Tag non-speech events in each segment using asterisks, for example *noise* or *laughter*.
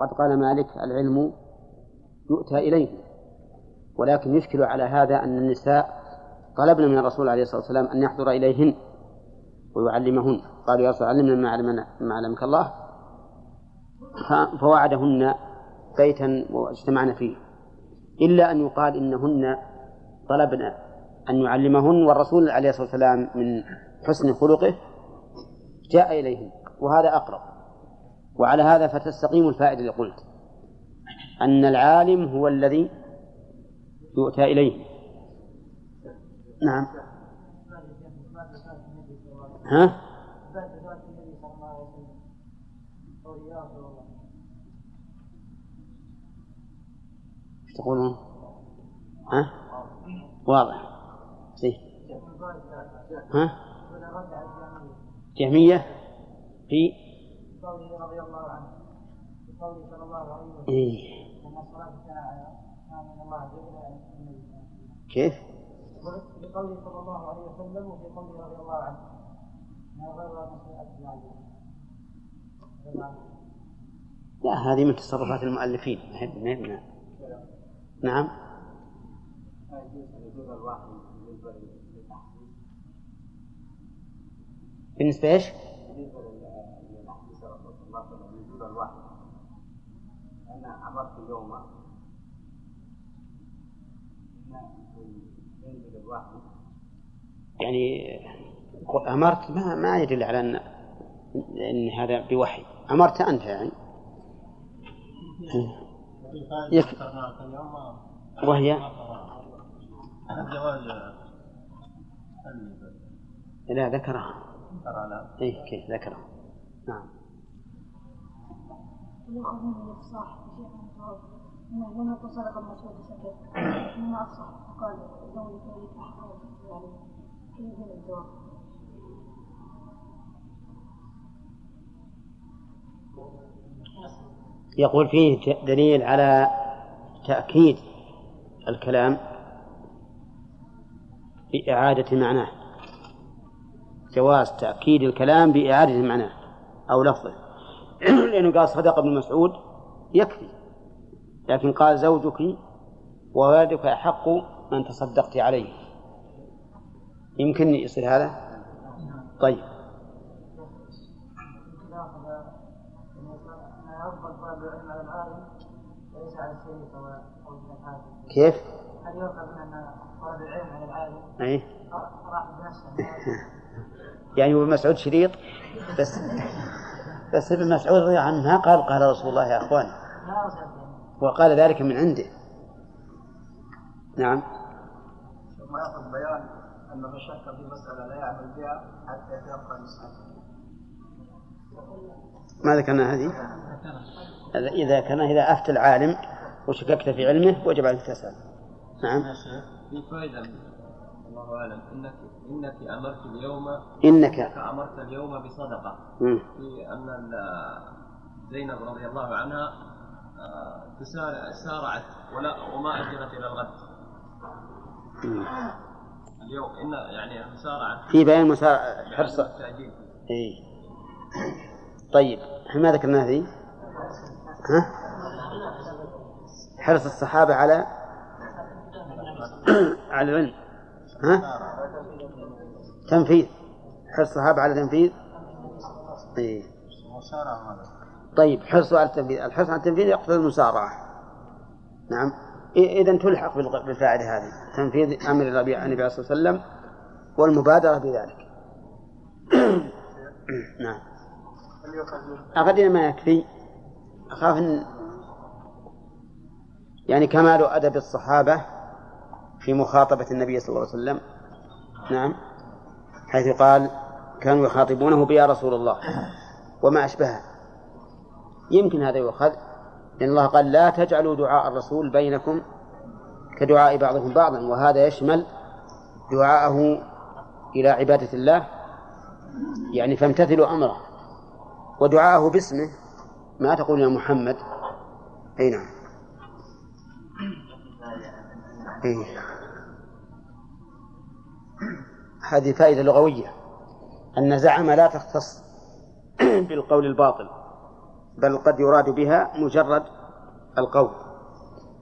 وقد قال مالك العلم يؤتى إليه ولكن يشكل على هذا أن النساء طلبنا من الرسول عليه الصلاة والسلام أن يحضر إليهن ويعلمهن. قالوا يا رسول علمنا ما علمنا ما علمك الله. فوعدهن بيتا واجتمعنا فيه. إلا أن يقال إنهن طلبنا أن يعلمهن والرسول عليه الصلاة والسلام من حسن خلقه جاء إليهن وهذا أقرب. وعلى هذا فتستقيم الفائدة اللي قلت أن العالم هو الذي يؤتى إليه نعم ها؟ تقولون؟ ها؟ واضح زين ها؟ جهمية في قوله رضي الله عنه في قوله صلى الله عليه وسلم إيه؟ كيف؟ صلى الله عليه وسلم وفي رضي الله عنه لا هذه من تصرفات المؤلفين ما نعم بالنسبة إيش؟ أنا أمرت اليوم يعني أمرت ما ما يدل على أن أن هذا بوحي. أمرت أنت يعني. يك... وهي؟ لا ذكرها. اي كيف ذكرها؟ نعم. يقول فيه دليل على تأكيد الكلام بإعادة معناه. جواز تأكيد الكلام بإعادة معناه أو لفظه. *clears throat* لأنه قال صدق ابن مسعود يكفي. لكن قال زوجك وولدك أحق من تصدقت عليه. يمكن يصير هذا؟ طيب. كيف؟ هل يؤخذ من ان طلب العلم على العالم؟ اي راح يعني ابن مسعود شريط بس. *laughs* بس ابن مسعود رضي عنه ما قال قال رسول الله يا اخوان وقال ذلك من عنده. نعم. ثم يأخذ بيان أن من شك في مسألة لا يعمل بها حتى يتيقن المسألة. ما ذكرنا هذه؟ إذا كان إذا أفتى العالم وشككت في علمه وجب عليك تسأل نعم. في فائدة. الله أعلم. إنك إنك أمرت اليوم إنك, إنك أمرت اليوم بصدقة. في أن زينب رضي الله عنها آه، سارعت ولا وما أجلت إلى الغد. اليوم إن يعني مسارعة في بيان مسارعة حرص. إيه. طيب إحنا ما ذكرنا هذه؟ ها؟ حرص الصحابة على على العلم. ها؟ تنفيذ. حرص الصحابة على تنفيذ؟ إيه. طيب حرص على التنفيذ. الحرص على التنفيذ يقتضي المسارعة. نعم. إذا تلحق بالفاعل هذه. تنفيذ أمر النبي عليه الصلاة والسلام والمبادرة بذلك. *coughs* نعم. أقدر ما يكفي؟ أخاف أن يعني كمال أدب الصحابة في مخاطبة النبي صلى الله عليه وسلم. نعم. حيث قال كانوا يخاطبونه بيا رسول الله وما أشبهه. يمكن هذا يؤخذ لأن الله قال لا تجعلوا دعاء الرسول بينكم كدعاء بعضكم بعضا. وهذا يشمل دعاءه إلى عبادة الله. يعني فامتثلوا أمره. ودعاءه باسمه. ما تقول يا محمد. أي نعم. إيه. هذه فائدة لغوية. أن زعم لا تختص *clears throat* بالقول الباطل بل قد يراد بها مجرد القول.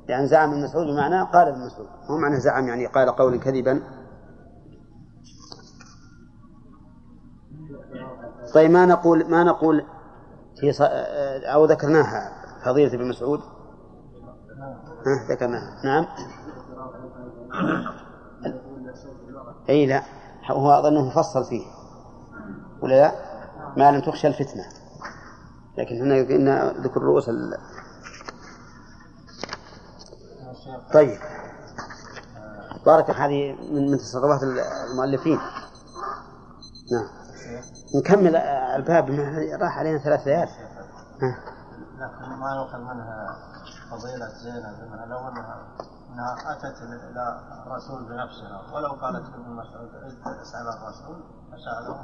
يعني زعم ابن مسعود بمعنى قال ابن مسعود مو معنى زعم يعني قال قولا كذبا. طيب ما نقول ما نقول في ص... أو ذكرناها فضيلة ابن مسعود؟ ها ذكرناها. نعم. أي لا هو أظنه فصل فيه. ولا لا؟ ما لم تخشى الفتنة. لكن هنا قلنا ذكر رؤوس ال... طيب. بارك هذه من من تصرفات المؤلفين. نعم. نكمل الباب راح علينا ثلاث ليال. لكن ما يؤخذ منها فضيلة زينب منها لو أنها إنها أتت إلى الرسول بنفسها ولو قالت ابن مسعود أسأل الرسول فساله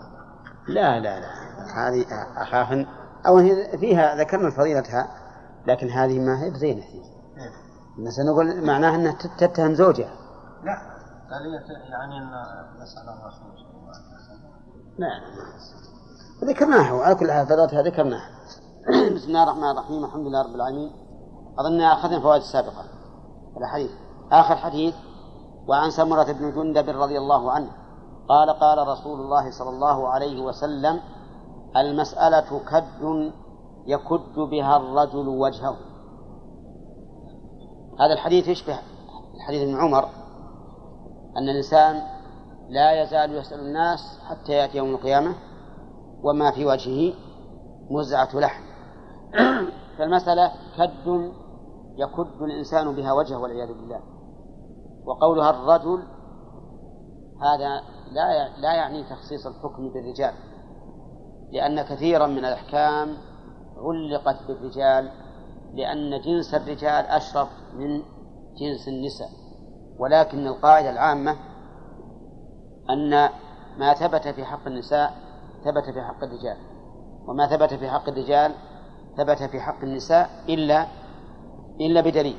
لا لا لا. هذه أخاف أو هي فيها ذكرنا فضيلتها لكن هذه ما هي بزينة إيه؟ سنقول معناها إنها تتهم زوجها. لا. يعني إن نسال الرسول. صلى الله عليه وسلم لا ذكرناها وعلى كل حال فضلتها ذكرناها. *clears throat* بسم الله الرحمن الرحيم الحمد لله رب العالمين. أظن أخذنا الفوائد السابقة الحديث آخر حديث وعن سمرة بن جندب رضي الله عنه قال قال رسول الله صلى الله عليه وسلم المسألة كد يكد بها الرجل وجهه. هذا الحديث يشبه الحديث ابن عمر أن الإنسان لا يزال يسأل الناس حتى يأتي يوم القيامة وما في وجهه مزعة لحم. *clears throat* فالمسألة كد يكد الإنسان بها وجهه والعياذ بالله. وقولها الرجل هذا لا لا يعني تخصيص الحكم بالرجال لأن كثيرا من الأحكام علقت بالرجال لأن جنس الرجال أشرف من جنس النساء. ولكن القاعدة العامة أن ما ثبت في حق النساء ثبت في حق الرجال وما ثبت في حق الرجال ثبت في حق النساء إلا إلا بدليل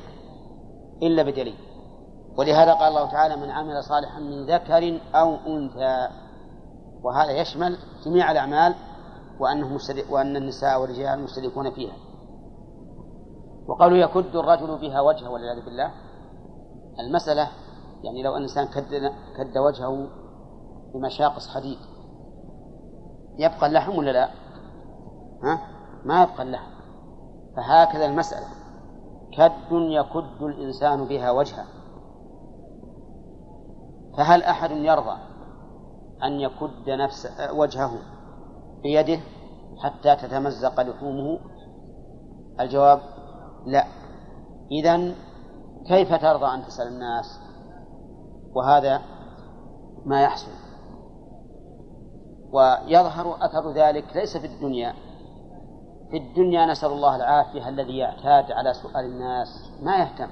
إلا بدليل. ولهذا قال الله تعالى من عمل صالحا من ذكر أو أنثى. وهذا يشمل جميع الأعمال وأنه وأن النساء والرجال مشتركون فيها. وقالوا يكد الرجل بها وجهه والعياذ بالله. المسألة يعني لو أن الإنسان كد, كد وجهه بمشاقص حديد يبقى اللحم ولا لا؟ ها؟ ما يبقى اللحم. فهكذا المسألة. كد يكد الإنسان بها وجهه. فهل أحد يرضى أن يكد نفس وجهه بيده حتى تتمزق لحومه؟ الجواب لا. إذا كيف ترضى أن تسأل الناس؟ وهذا ما يحصل. ويظهر أثر ذلك ليس في الدنيا. في الدنيا نسأل الله العافية الذي يعتاد على سؤال الناس ما يهتم.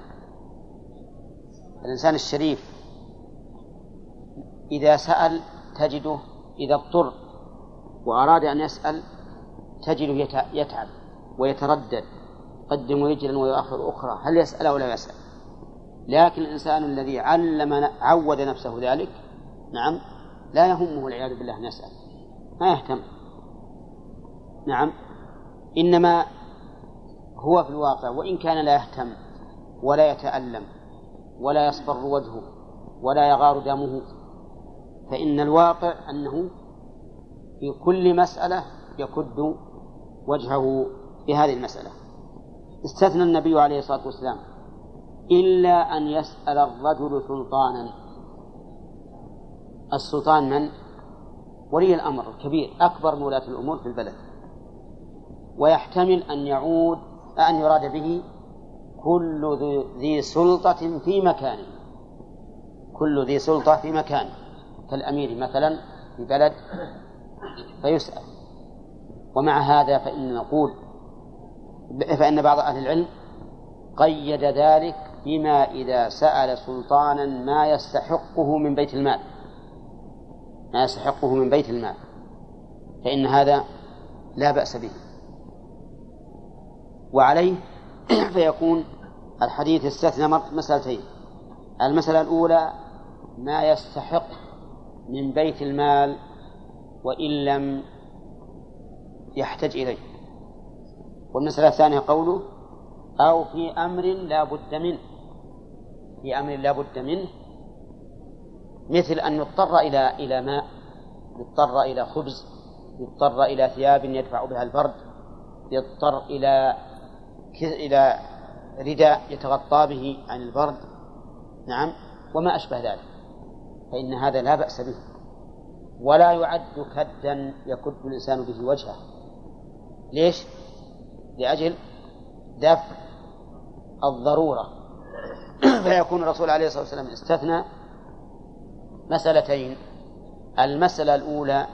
الإنسان الشريف إذا سأل تجده إذا اضطر وأراد أن يسأل تجده يتعب ويتردد يقدم رجلا ويؤخر أخرى هل يسأل أو لا يسأل؟ لكن الإنسان الذي علم عود نفسه ذلك نعم لا يهمه والعياذ بالله أن يسأل ما يهتم. نعم إنما هو في الواقع وإن كان لا يهتم ولا يتألم ولا يصفر وجهه ولا يغار دمه فإن الواقع أنه في كل مسألة يكد وجهه بهذه المسألة. استثنى النبي عليه الصلاة والسلام إلا أن يسأل الرجل سلطانا. السلطان من؟ ولي الأمر الكبير أكبر مولاة الأمور في البلد. ويحتمل أن يعود أن يراد به كل ذي سلطة في مكانه. كل ذي سلطة في مكانه. كالأمير مثلا في بلد فيسأل. ومع هذا فإن نقول فإن بعض أهل العلم قيد ذلك بما إذا سأل سلطانا ما يستحقه من بيت المال. ما يستحقه من بيت المال. فإن هذا لا بأس به. وعليه *clears throat* فيكون الحديث استثنى مسألتين. المسألة الأولى ما يستحق من بيت المال وإن لم يحتج إليه. والمسألة الثانية قوله أو في أمر لا بد منه. في أمر لا بد منه. مثل أن يضطر إلى إلى ماء يضطر إلى خبز يضطر إلى ثياب يدفع بها البرد يضطر إلى إلى رداء يتغطى به عن البرد. نعم. وما أشبه ذلك. فإن هذا لا بأس به. ولا يعد كدا يكد الإنسان به وجهه. ليش؟ لأجل دفع الضرورة. *clears throat* فيكون الرسول عليه الصلاة والسلام استثنى مسألتين. المسألة الأولى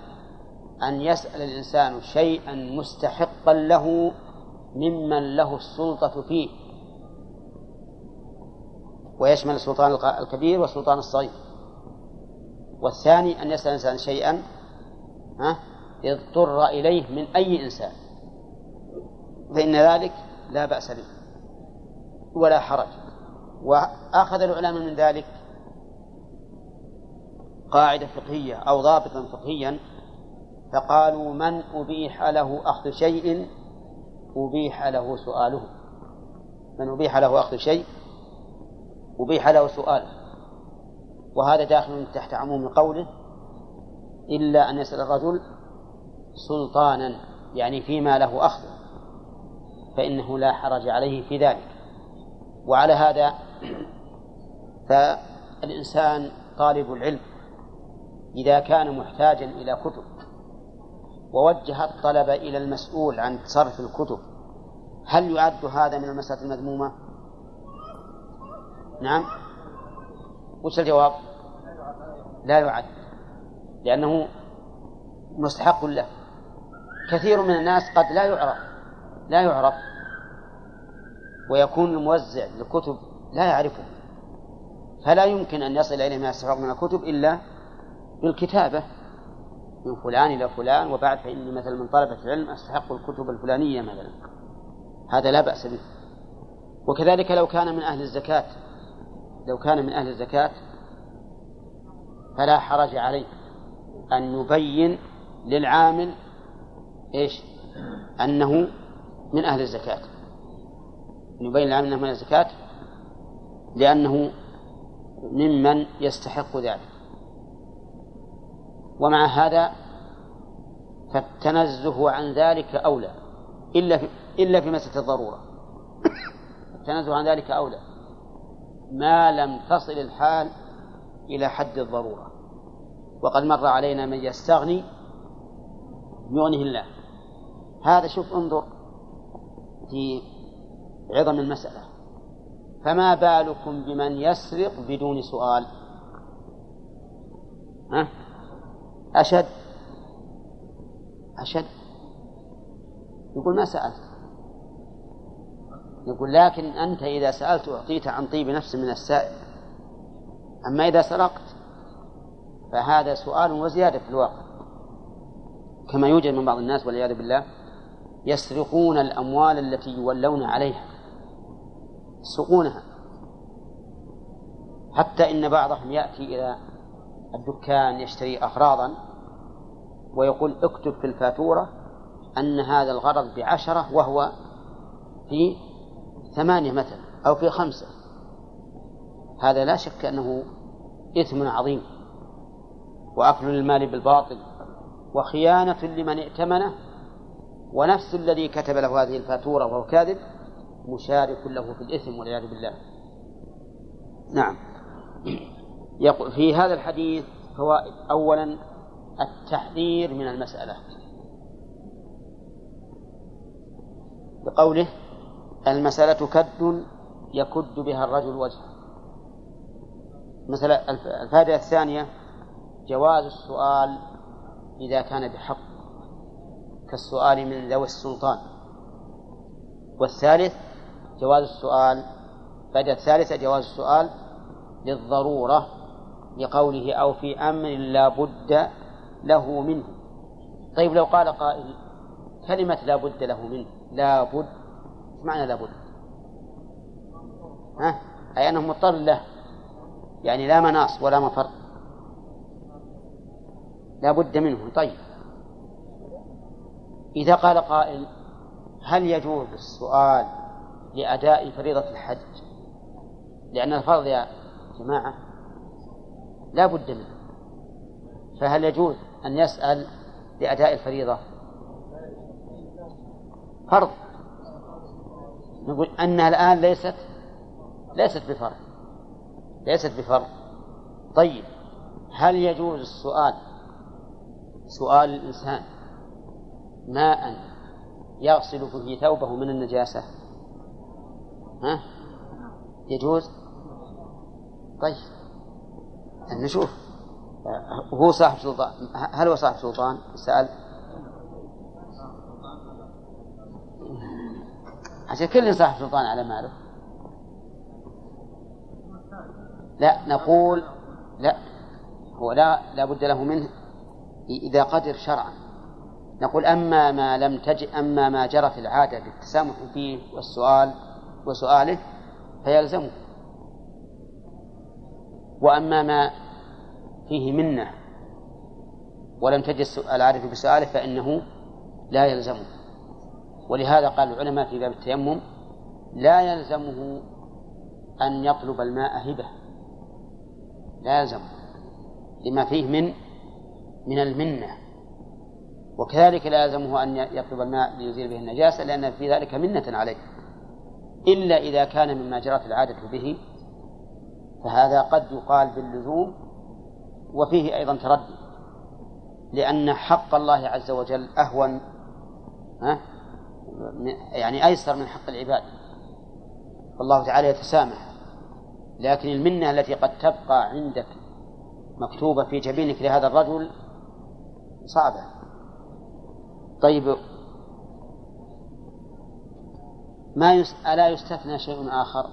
أن يسأل الإنسان شيئا مستحقا له ممن له السلطة فيه. ويشمل السلطان الكبير والسلطان الصغير. والثاني أن يسأل الإنسان شيئا اضطر إليه من أي إنسان. فإن ذلك لا بأس به ولا حرج. وأخذ العلماء من ذلك قاعدة فقهية أو ضابطا فقهيا فقالوا من أبيح له أخذ شيء أبيح له سؤاله. من أبيح له أخذ شيء أبيح له سؤاله وهذا داخل تحت عموم قوله إلا أن يسأل الرجل سلطانا يعني فيما له أخذ فإنه لا حرج عليه في ذلك وعلى هذا فالإنسان طالب العلم إذا كان محتاجا إلى كتب ووجه الطلب إلى المسؤول عن صرف الكتب هل يعد هذا من المسألة المذمومة؟ نعم وش الجواب؟ لا يعد. لأنه مستحق له. كثير من الناس قد لا يعرف لا يعرف. ويكون الموزع للكتب لا يعرفه. فلا يمكن أن يصل إليه ما يستحق من الكتب إلا بالكتابة. من فلان إلى فلان وبعد فإني مثلا من طلبة العلم أستحق الكتب الفلانية مثلا. هذا لا بأس به. وكذلك لو كان من أهل الزكاة. لو كان من أهل الزكاة فلا حرج عليه أن يبين للعامل إيش؟ أنه من أهل الزكاة. يبين للعامل أنه من الزكاة لأنه ممن يستحق ذلك. ومع هذا فالتنزه عن ذلك أولى إلا في إلا في مسألة الضرورة. *coughs* التنزه عن ذلك أولى. ما لم تصل الحال إلى حد الضرورة. وقد مر علينا من يستغني يغنه الله. هذا شوف انظر في عظم المسألة. فما بالكم بمن يسرق بدون سؤال؟ ها؟ أشد؟ أشد. يقول ما سألت؟ يقول لكن أنت إذا سألت أعطيت عن طيب نفس من السائل. أما إذا سرقت فهذا سؤال وزيادة في الواقع. كما يوجد من بعض الناس والعياذ بالله يسرقون الأموال التي يولون عليها يسرقونها. حتى إن بعضهم يأتي إلى الدكان يشتري أغراضا ويقول اكتب في الفاتورة أن هذا الغرض بعشرة وهو في ثمانية مثلا أو في خمسة. هذا لا شك أنه إثم عظيم. وأكل للمال بالباطل. وخيانة لمن ائتمنه. ونفس الذي كتب له هذه الفاتورة وهو كاذب مشارك له في الإثم والعياذ بالله. نعم. في هذا الحديث فوائد أولا التحذير من المسألة. بقوله المسألة كد يكد بها الرجل وجهه. مثلا الفائدة الثانية جواز السؤال إذا كان بحق كالسؤال من ذوي السلطان. والثالث جواز السؤال الفائدة الثالثة جواز السؤال للضرورة لقوله أو في أمر لا بد له منه. طيب لو قال قائل كلمة لا بد له منه لا بد إيش معنى لا بد؟ ها؟ أي أنه مضطر له. يعني لا مناص ولا مفر. لا بد منه. طيب. إذا قال قائل هل يجوز السؤال لأداء فريضة الحج؟ لأن الفرض يا جماعة لا بد منه. فهل يجوز أن يسأل لأداء الفريضة؟ فرض. نقول أنها الآن ليست ليست بفرض ليست بفرض طيب هل يجوز السؤال سؤال الإنسان ماء يغسل فيه ثوبه من النجاسة؟ ها؟ يجوز؟ طيب نشوف. هو صاحب سلطان هل هو صاحب سلطان؟ سأل. عشان كل صاحب سلطان على ماله لا نقول لا هو لا لا بد له منه إذا قدر شرعا. نقول أما ما لم تج أما ما جرت العادة بالتسامح فيه والسؤال وسؤاله فيلزمه. وأما ما فيه منة ولم تجد العارف بسؤاله فإنه لا يلزمه. ولهذا قال العلماء في باب التيمم لا يلزمه أن يطلب الماء هبة. لا لما فيه من من المنة. وكذلك لا يلزمه أن يطلب الماء ليزيل به النجاسة لأن في ذلك منة عليه. إلا إذا كان مما جرت العادة به فهذا قد يقال باللزوم وفيه أيضا تردد لأن حق الله عز وجل أهون ها؟ يعني أيسر من حق العباد. والله تعالى يتسامح. لكن المنة التي قد تبقى عندك مكتوبة في جبينك لهذا الرجل صعبة. طيب ما يس... ألا يستثنى شيء آخر؟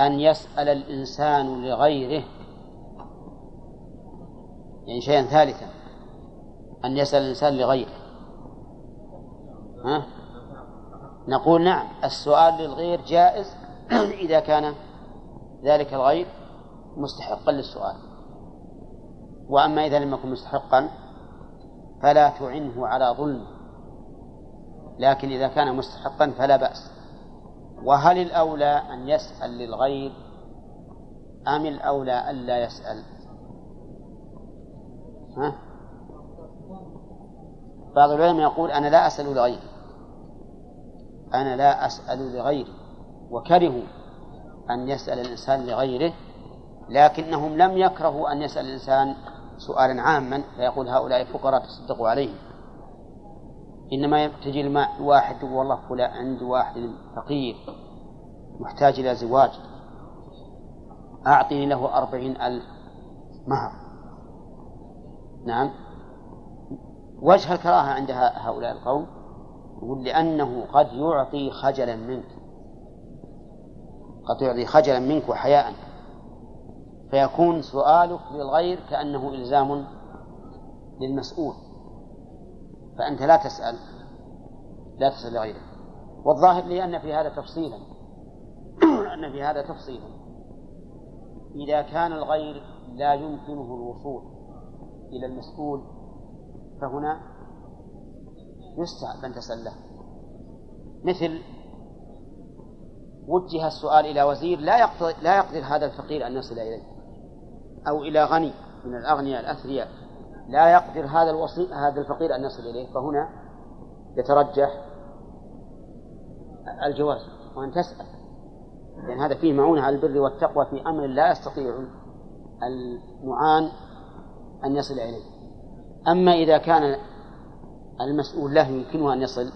أن يسأل الإنسان لغيره. يعني شيئا ثالثا أن يسأل الإنسان لغيره. ها؟ نقول نعم السؤال للغير جائز *clears throat* إذا كان ذلك الغير مستحقا للسؤال وأما إذا لم يكن مستحقا فلا تعنه على ظلم لكن إذا كان مستحقا فلا بأس وهل الأولى أن يسأل للغير أم الأولى ألا يسأل ها؟ بعض العلماء يقول أنا لا أسأل لغيري. أنا لا أسأل لغيري. وكرهوا أن يسأل الإنسان لغيره لكنهم لم يكرهوا أن يسأل الإنسان سؤالا عاما فيقول هؤلاء فقراء تصدقوا عليهم. إنما تجي الماء واحد والله فلان عند واحد فقير محتاج إلى زواج. أعطني له أربعين ألف مهر. نعم. وجه الكراهة عند هؤلاء القوم يقول لأنه قد يعطي خجلا منك. قد يعطي خجلا منك وحياء. فيكون سؤالك للغير كأنه إلزام للمسؤول. فأنت لا تسأل لا تسأل لغيرك. والظاهر لي أن في هذا تفصيلا. *clears throat* أن في هذا تفصيلا. إذا كان الغير لا يمكنه الوصول إلى المسؤول فهنا يستحب أن تسأل مثل وجه السؤال إلى وزير لا يقدر لا يقدر هذا الفقير أن يصل إليه. أو إلى غني من الأغنياء الأثرياء. لا يقدر هذا الوصي هذا الفقير أن يصل إليه. فهنا يترجح الجواز. وأن تسأل. لأن هذا فيه معونة على البر والتقوى في أمر لا يستطيع المعان أن يصل إليه. أما إذا كان المسؤول له يمكنه أن يصل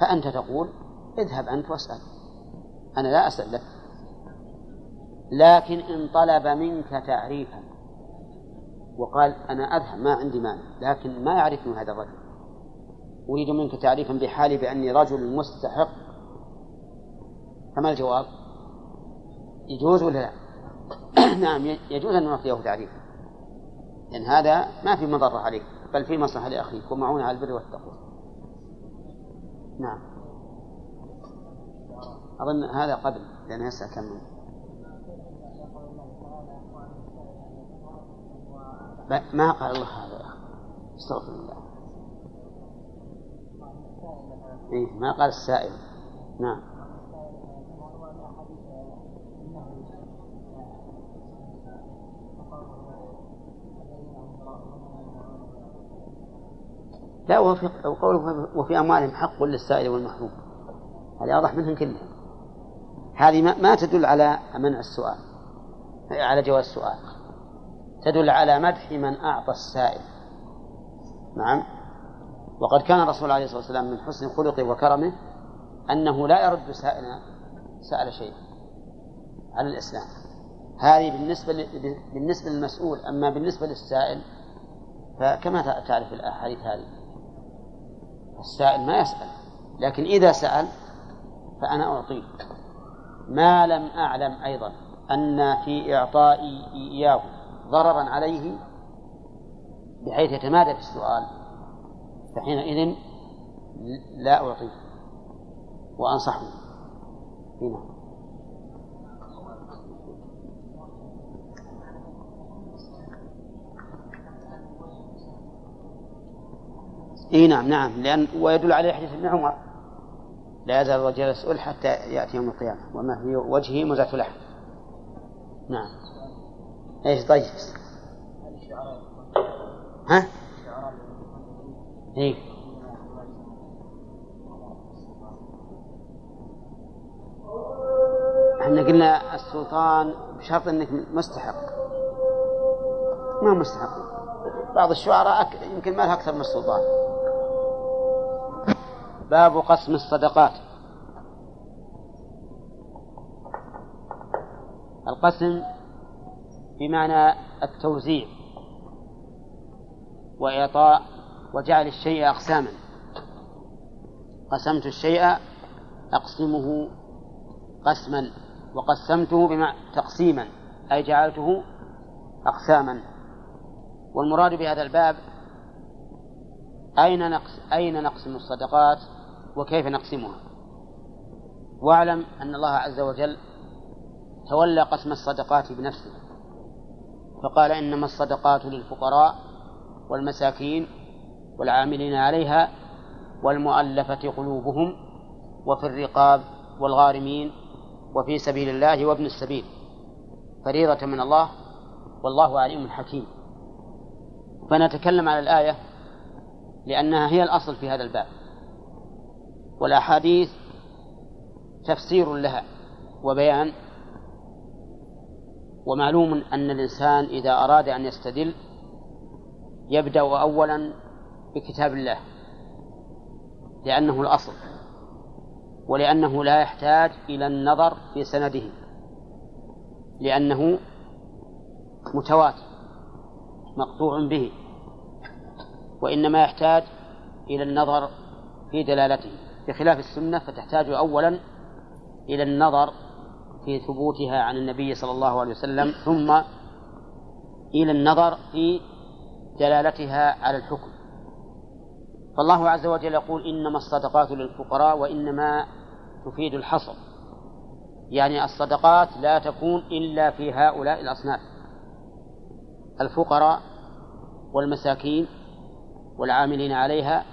فأنت تقول اذهب أنت واسأل. أنا لا أسأل لك. لكن إن طلب منك تعريفا. وقال أنا أذهب ما عندي مانع. لكن ما يعرفني هذا الرجل. أريد منك تعريفا بحالي بأني رجل مستحق. فما الجواب؟ يجوز ولا لا؟ *coughs* نعم يجوز أن نعطيه تعريفا. لأن هذا ما في مضرة عليك بل في مصلحة لأخيك ومعونة على البر والتقوى. نعم. أظن هذا قبل لأن يسأل كم ما قال الله هذا؟ يا أخي استغفر الله. إيه ما قال السائل. نعم. لا وفي قوله وفي أموالهم حق للسائل والمحروم. هذه أوضح منهم كلهم هذه ما تدل على منع السؤال على جواز السؤال. تدل على مدح من أعطى السائل. نعم. وقد كان الرسول عليه الصلاة والسلام من حسن خلقه وكرمه أنه لا يرد سائلا سأل شيئا على الإسلام. هذه بالنسبة بالنسبة للمسؤول أما بالنسبة للسائل فكما تعرف الأحاديث هذه. السائل ما يسأل لكن إذا سأل فأنا أعطيه. ما لم أعلم أيضا أن في إعطائي إياه ضررا عليه بحيث يتمادى في السؤال فحينئذ لا أعطيه وأنصحه. هنا اي نعم نعم. لأن ويدل عليه حديث ابن عمر. لا يزال الرجل يسأل حتى يأتي يوم القيامة وما في وجهه مزعة لحم. نعم. إيش طيب؟ ها؟ إيه. إحنا قلنا السلطان بشرط إنك مستحق. ما مستحق. بعض الشعراء يمكن ما له أكثر من السلطان. باب قسم الصدقات. القسم بمعنى التوزيع وإعطاء وجعل الشيء أقساما. قسمت الشيء أقسمه قسما وقسمته بمعنى تقسيما أي جعلته أقساما. والمراد بهذا الباب أين نقس أين نقسم الصدقات؟ وكيف نقسمها؟ واعلم أن الله عز وجل تولى قسم الصدقات بنفسه فقال إنما الصدقات للفقراء والمساكين والعاملين عليها والمؤلفة قلوبهم وفي الرقاب والغارمين وفي سبيل الله وابن السبيل فريضة من الله والله عليم حكيم. فنتكلم على الآية لأنها هي الأصل في هذا الباب. والأحاديث تفسير لها وبيان ومعلوم أن الإنسان إذا أراد أن يستدل يبدأ أولا بكتاب الله لأنه الأصل ولأنه لا يحتاج إلى النظر في سنده لأنه متواتر مقطوع به وإنما يحتاج إلى النظر في دلالته. بخلاف السنة فتحتاج أولا إلى النظر في ثبوتها عن النبي صلى الله عليه وسلم ثم إلى النظر في دلالتها على الحكم. فالله عز وجل يقول إنما الصدقات للفقراء وإنما تفيد الحصر. يعني الصدقات لا تكون إلا في هؤلاء الأصناف. الفقراء والمساكين والعاملين عليها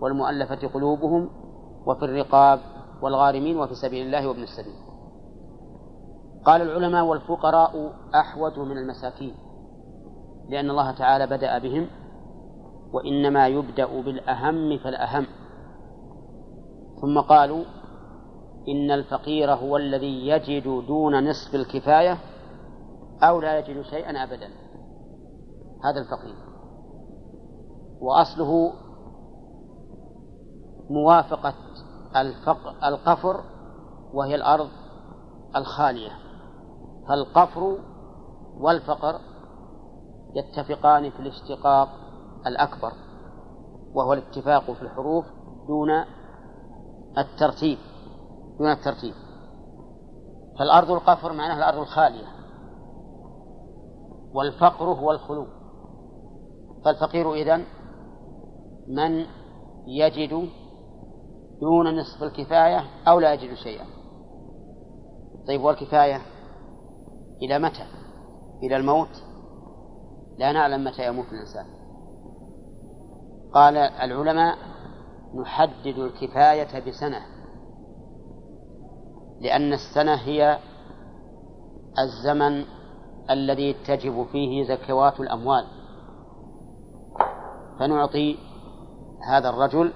والمؤلفة قلوبهم وفي الرقاب والغارمين وفي سبيل الله وابن السبيل. قال العلماء والفقراء أحوج من المساكين لأن الله تعالى بدأ بهم وإنما يبدأ بالأهم فالأهم. ثم قالوا إن الفقير هو الذي يجد دون نصف الكفاية أو لا يجد شيئا أبدا. هذا الفقير. وأصله موافقة الفق القفر وهي الأرض الخالية. فالقفر والفقر يتفقان في الاشتقاق الأكبر وهو الاتفاق في الحروف دون الترتيب دون الترتيب. فالأرض القفر معناها الأرض الخالية والفقر هو الخلو. فالفقير إذن من يجد دون نصف الكفاية أو لا يجد شيئا. طيب والكفاية إلى متى؟ إلى الموت؟ لا نعلم متى يموت الإنسان. قال العلماء نحدد الكفاية بسنة لأن السنة هي الزمن الذي تجب فيه زكوات الأموال. فنعطي هذا الرجل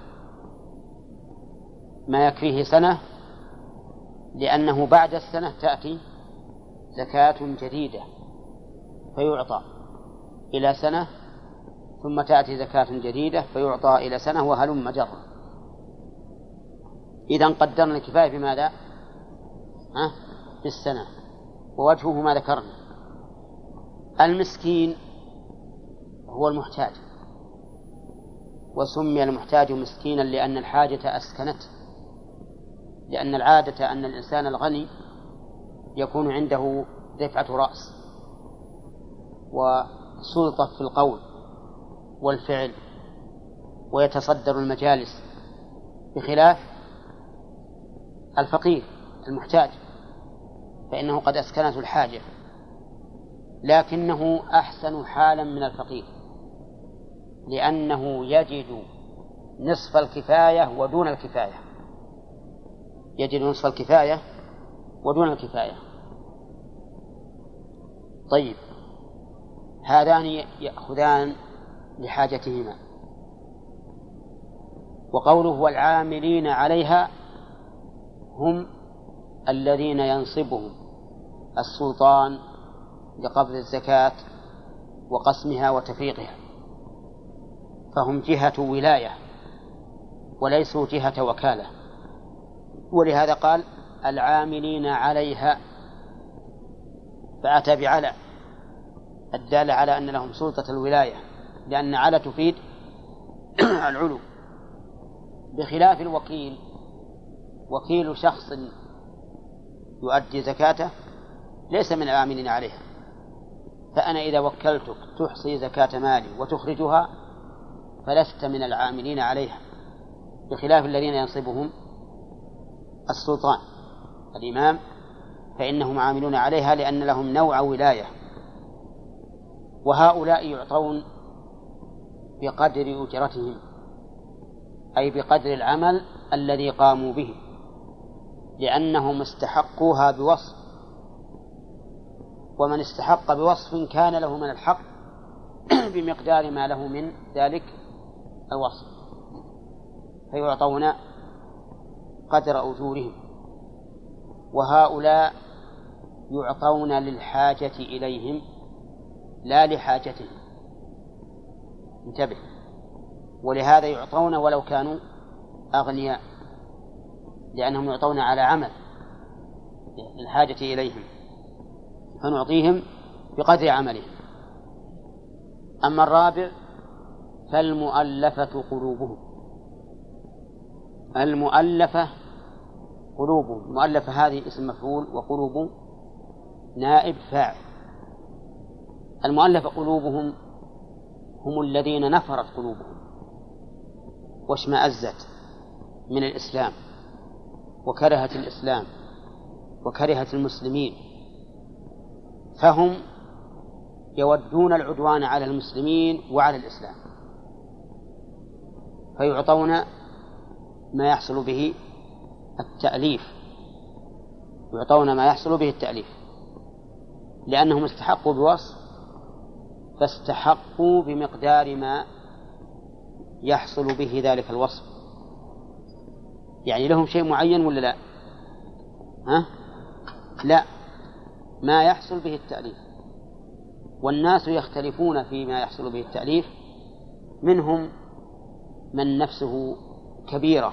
ما يكفيه سنة لأنه بعد السنة تأتي زكاة جديدة فيعطى إلى سنة ثم تأتي زكاة جديدة فيعطى إلى سنة وهلم جرا. إذا قدرنا الكفاية بماذا؟ ها؟ بالسنة. ووجهه ما ذكرنا. المسكين هو المحتاج. وسمي المحتاج مسكينا لأن الحاجة أسكنته لأن العادة أن الإنسان الغني يكون عنده رفعة رأس وسلطة في القول والفعل ويتصدر المجالس بخلاف الفقير المحتاج فإنه قد أسكنته الحاجة لكنه أحسن حالا من الفقير لأنه يجد نصف الكفاية ودون الكفاية. يجد نصف الكفاية ودون الكفاية. طيب هذان يأخذان لحاجتهما. وقوله والعاملين عليها هم الذين ينصبهم. السلطان لقبض الزكاة وقسمها وتفريقها. فهم جهة ولاية وليسوا جهة وكالة. ولهذا قال العاملين عليها فأتى بعلى الدالة على أن لهم سلطة الولاية لأن على تفيد *clears throat* العلو. بخلاف الوكيل وكيل شخص يؤدي زكاته ليس من العاملين عليها. فأنا إذا وكلتك تحصي زكاة مالي وتخرجها فلست من العاملين عليها بخلاف الذين ينصبهم السلطان الإمام فإنهم عاملون عليها لأن لهم نوع ولاية. وهؤلاء يعطون بقدر أجرتهم أي بقدر العمل الذي قاموا به لأنهم استحقوها بوصف. ومن استحق بوصف كان له من الحق *clears throat* بمقدار ما له من ذلك الوصف. فيعطون قدر أجورهم. وهؤلاء يعطون للحاجة إليهم لا لحاجتهم. انتبه. ولهذا يعطون ولو كانوا أغنياء لأنهم يعطون على عمل الحاجة إليهم. فنعطيهم بقدر عملهم. أما الرابع فالمؤلفة قلوبهم. المؤلفة قلوبهم المؤلفة هذه اسم مفعول وقلوب نائب فاعل. المؤلفة قلوبهم هم الذين نفرت قلوبهم واشمأزت من الإسلام وكرهت الإسلام وكرهت المسلمين. فهم يودون العدوان على المسلمين وعلى الإسلام. فيعطون ما يحصل به التأليف يعطون ما يحصل به التأليف. لأنهم استحقوا بوصف فاستحقوا بمقدار ما يحصل به ذلك الوصف. يعني لهم شيء معين ولا لا؟ ها؟ لا ما يحصل به التأليف. والناس يختلفون فيما يحصل به التأليف منهم من نفسه كبيرة.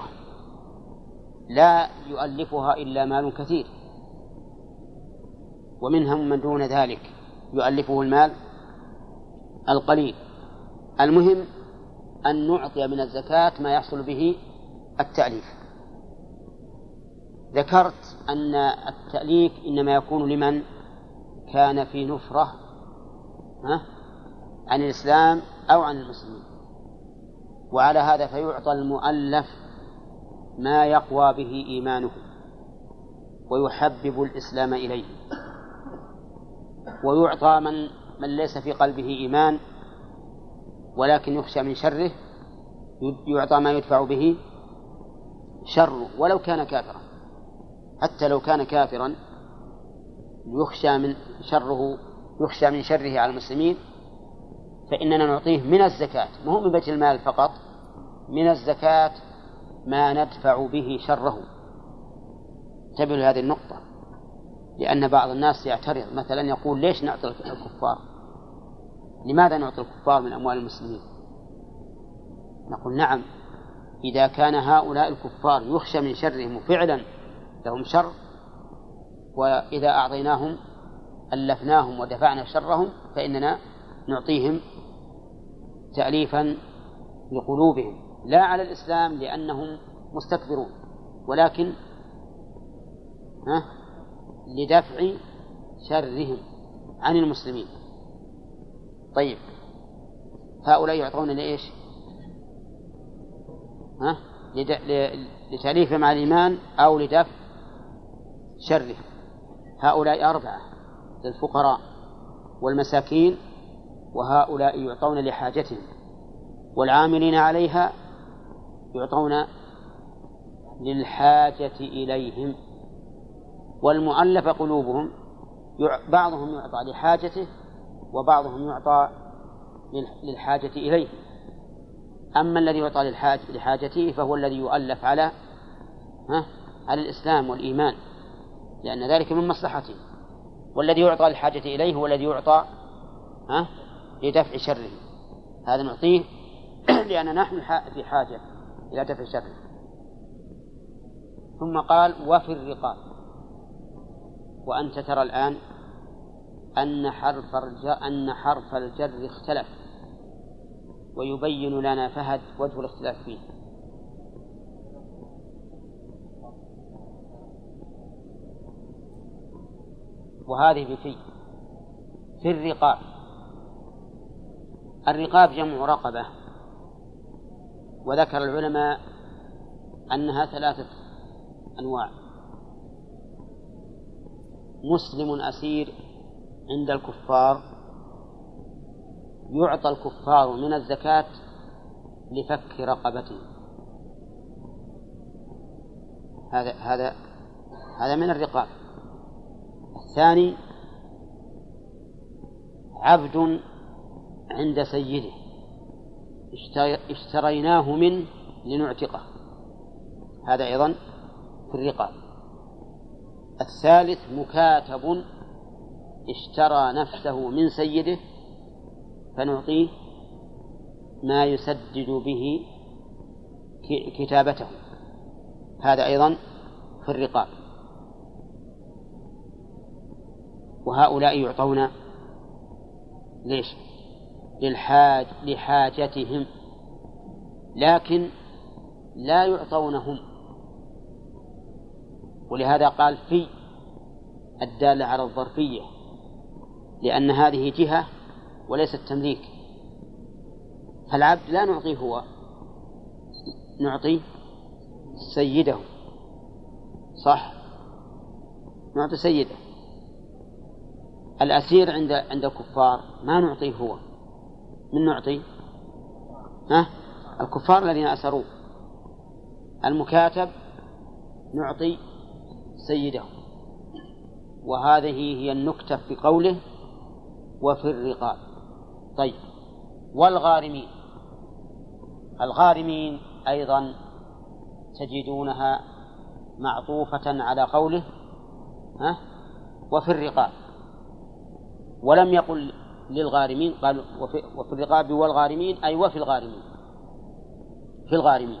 لا يؤلفها إلا مال كثير. ومنهم من دون ذلك يؤلفه المال القليل. المهم أن نعطي من الزكاة ما يحصل به التأليف. ذكرت أن التأليف إنما يكون لمن كان في نفرة عن الإسلام أو عن المسلمين. وعلى هذا فيعطى المؤلف ما يقوى به إيمانه ويحبب الإسلام إليه ويعطى من من ليس في قلبه إيمان ولكن يخشى من شره يعطى ما يدفع به شره ولو كان كافرا حتى لو كان كافرا يخشى من شره يخشى من شره على المسلمين فإننا نعطيه من الزكاة ما هو من بيت المال فقط من الزكاة ما ندفع به شره. انتبهوا لهذه النقطة. لأن بعض الناس يعترض مثلا يقول ليش نعطي الكفار؟ لماذا نعطي الكفار من أموال المسلمين؟ نقول نعم إذا كان هؤلاء الكفار يخشى من شرهم وفعلا لهم شر وإذا أعطيناهم ألفناهم ودفعنا شرهم فإننا نعطيهم تأليفا لقلوبهم. لا على الإسلام لأنهم مستكبرون ولكن ها لدفع شرهم عن المسلمين طيب هؤلاء يعطون لإيش؟ ها؟ لتأليف مع الإيمان أو لدفع شره هؤلاء أربعة للفقراء والمساكين وهؤلاء يعطون لحاجتهم والعاملين عليها يعطون للحاجة إليهم والمؤلف قلوبهم بعضهم يعطى لحاجته وبعضهم يعطى للحاجة إليه. أما الذي يعطى لحاجته فهو الذي يؤلف على ها على الإسلام والإيمان لأن ذلك من مصلحته. والذي يعطى للحاجة إليه هو الذي يعطى ها لدفع شره. هذا نعطيه *clears throat* لأن نحن في حاجة. إلى دفع شره ثم قال وفي الرقاب. وأنت ترى الآن أن حرف أن حرف الجر اختلف ويبين لنا فهد وجه الاختلاف فيه. وهذه بفي في الرقاب. الرقاب جمع رقبة. وذكر العلماء أنها ثلاثة أنواع. مسلم أسير عند الكفار يعطى الكفار من الزكاة لفك رقبته. هذا هذا هذا من الرقاب. الثاني عبد عند سيده. اشتريناه منه لنعتقه. هذا أيضا في الرقاب. الثالث مكاتب اشترى نفسه من سيده فنعطيه ما يسدد به كتابته. هذا أيضا في الرقاب. وهؤلاء يعطون ليش؟ للحاج لحاجتهم لكن لا يعطونهم. ولهذا قال في الدالة على الظرفية لأن هذه جهة وليست تمليك. فالعبد لا نعطيه هو نعطي سيده. صح؟ نعطي سيده. الأسير عند عند الكفار ما نعطيه هو. من نعطي ها؟ الكفار الذين أسروه المكاتب نعطي سيده وهذه هي النكتة في قوله وفي الرقاب. طيب. والغارمين. الغارمين أيضا تجدونها معطوفة على قوله ها؟ وفي الرقاب. ولم يقل للغارمين قال وفي, وفي الرقاب والغارمين أي وفي الغارمين. في الغارمين.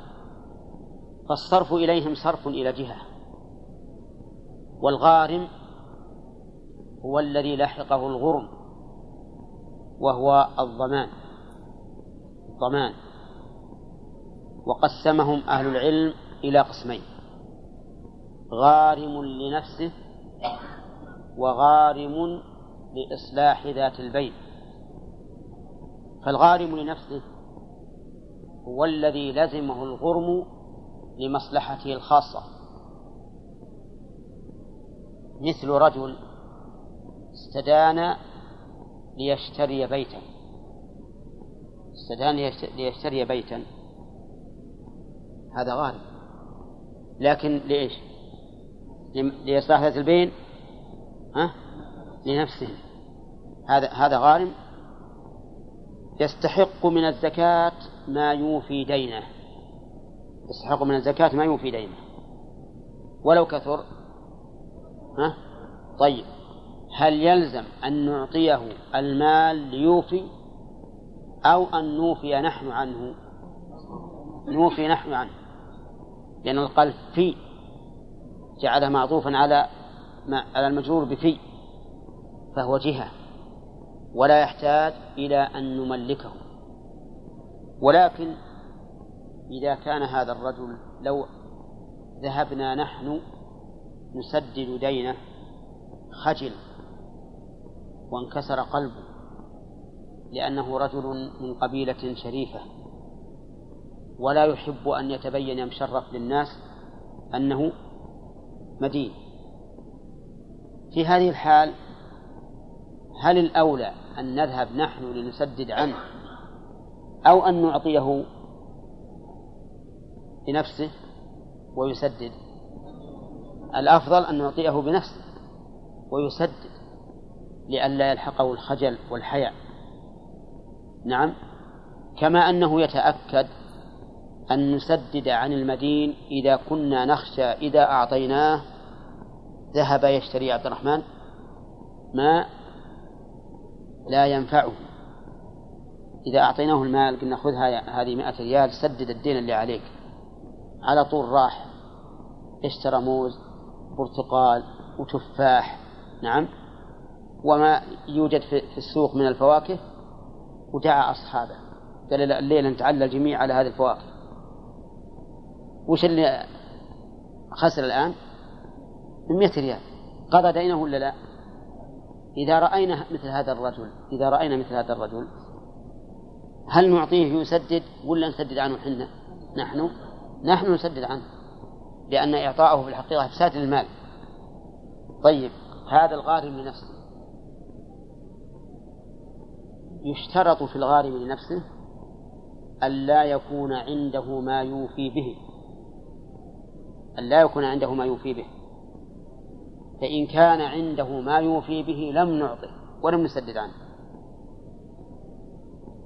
فالصرف إليهم صرف إلى جهة. والغارم هو الذي لحقه الغرم وهو الضمان. الضمان. وقسمهم أهل العلم إلى قسمين. غارم لنفسه وغارم لإصلاح ذات البين فالغارم لنفسه هو الذي لزمه الغرم لمصلحته الخاصة. مثل رجل استدان ليشتري بيتا. استدان ليشتري بيتا. هذا غارم. لكن لإيش؟ لإصلاح ذات البين ها؟ لنفسه. هذا هذا غارم يستحق من الزكاة ما يوفي دينه. يستحق من الزكاة ما يوفي دينه. ولو كثر ها؟ طيب. هل يلزم أن نعطيه المال ليوفي أو أن نوفي نحن عنه؟ نوفي نحن عنه. لأن القلب في. جعله معطوفا على على المجرور بفي فهو جهة. ولا يحتاج إلى أن نملكه. ولكن إذا كان هذا الرجل لو ذهبنا نحن نسدد دينه خجل وانكسر قلبه لأنه رجل من قبيلة شريفة. ولا يحب أن يتبين مشرف للناس أنه مدين. في هذه الحال هل الأولى أن نذهب نحن لنسدد عنه أو أن نعطيه بنفسه ويسدد. الأفضل أن نعطيه بنفسه ويسدد لئلا يلحقه الخجل والحياء. نعم كما أنه يتأكد أن نسدد عن المدين إذا كنا نخشى إذا أعطيناه ذهب يشتري عبد الرحمن ما لا ينفعه. إذا أعطيناه المال قلنا خذ هذه مائة ريال سدد الدين اللي عليك. على طول راح اشترى موز برتقال وتفاح نعم. وما يوجد في السوق من الفواكه ودعا أصحابه. قال الليلة نتعلى الجميع على هذه الفواكه. وش اللي خسر الآن؟ 100 ريال. قضى دينه ولا لا؟ إذا رأينا مثل هذا الرجل إذا رأينا مثل هذا الرجل هل نعطيه يسدد ولا نسدد عنه حنا؟ نحن؟ نحن نسدد عنه لأن إعطاءه في الحقيقة إفساد للمال. طيب هذا الغارم لنفسه. يشترط في الغارم لنفسه ألا يكون عنده ما يوفي به. ألا يكون عنده ما يوفي به. فإن كان عنده ما يوفي به لم نعطه ولم نسدد عنه.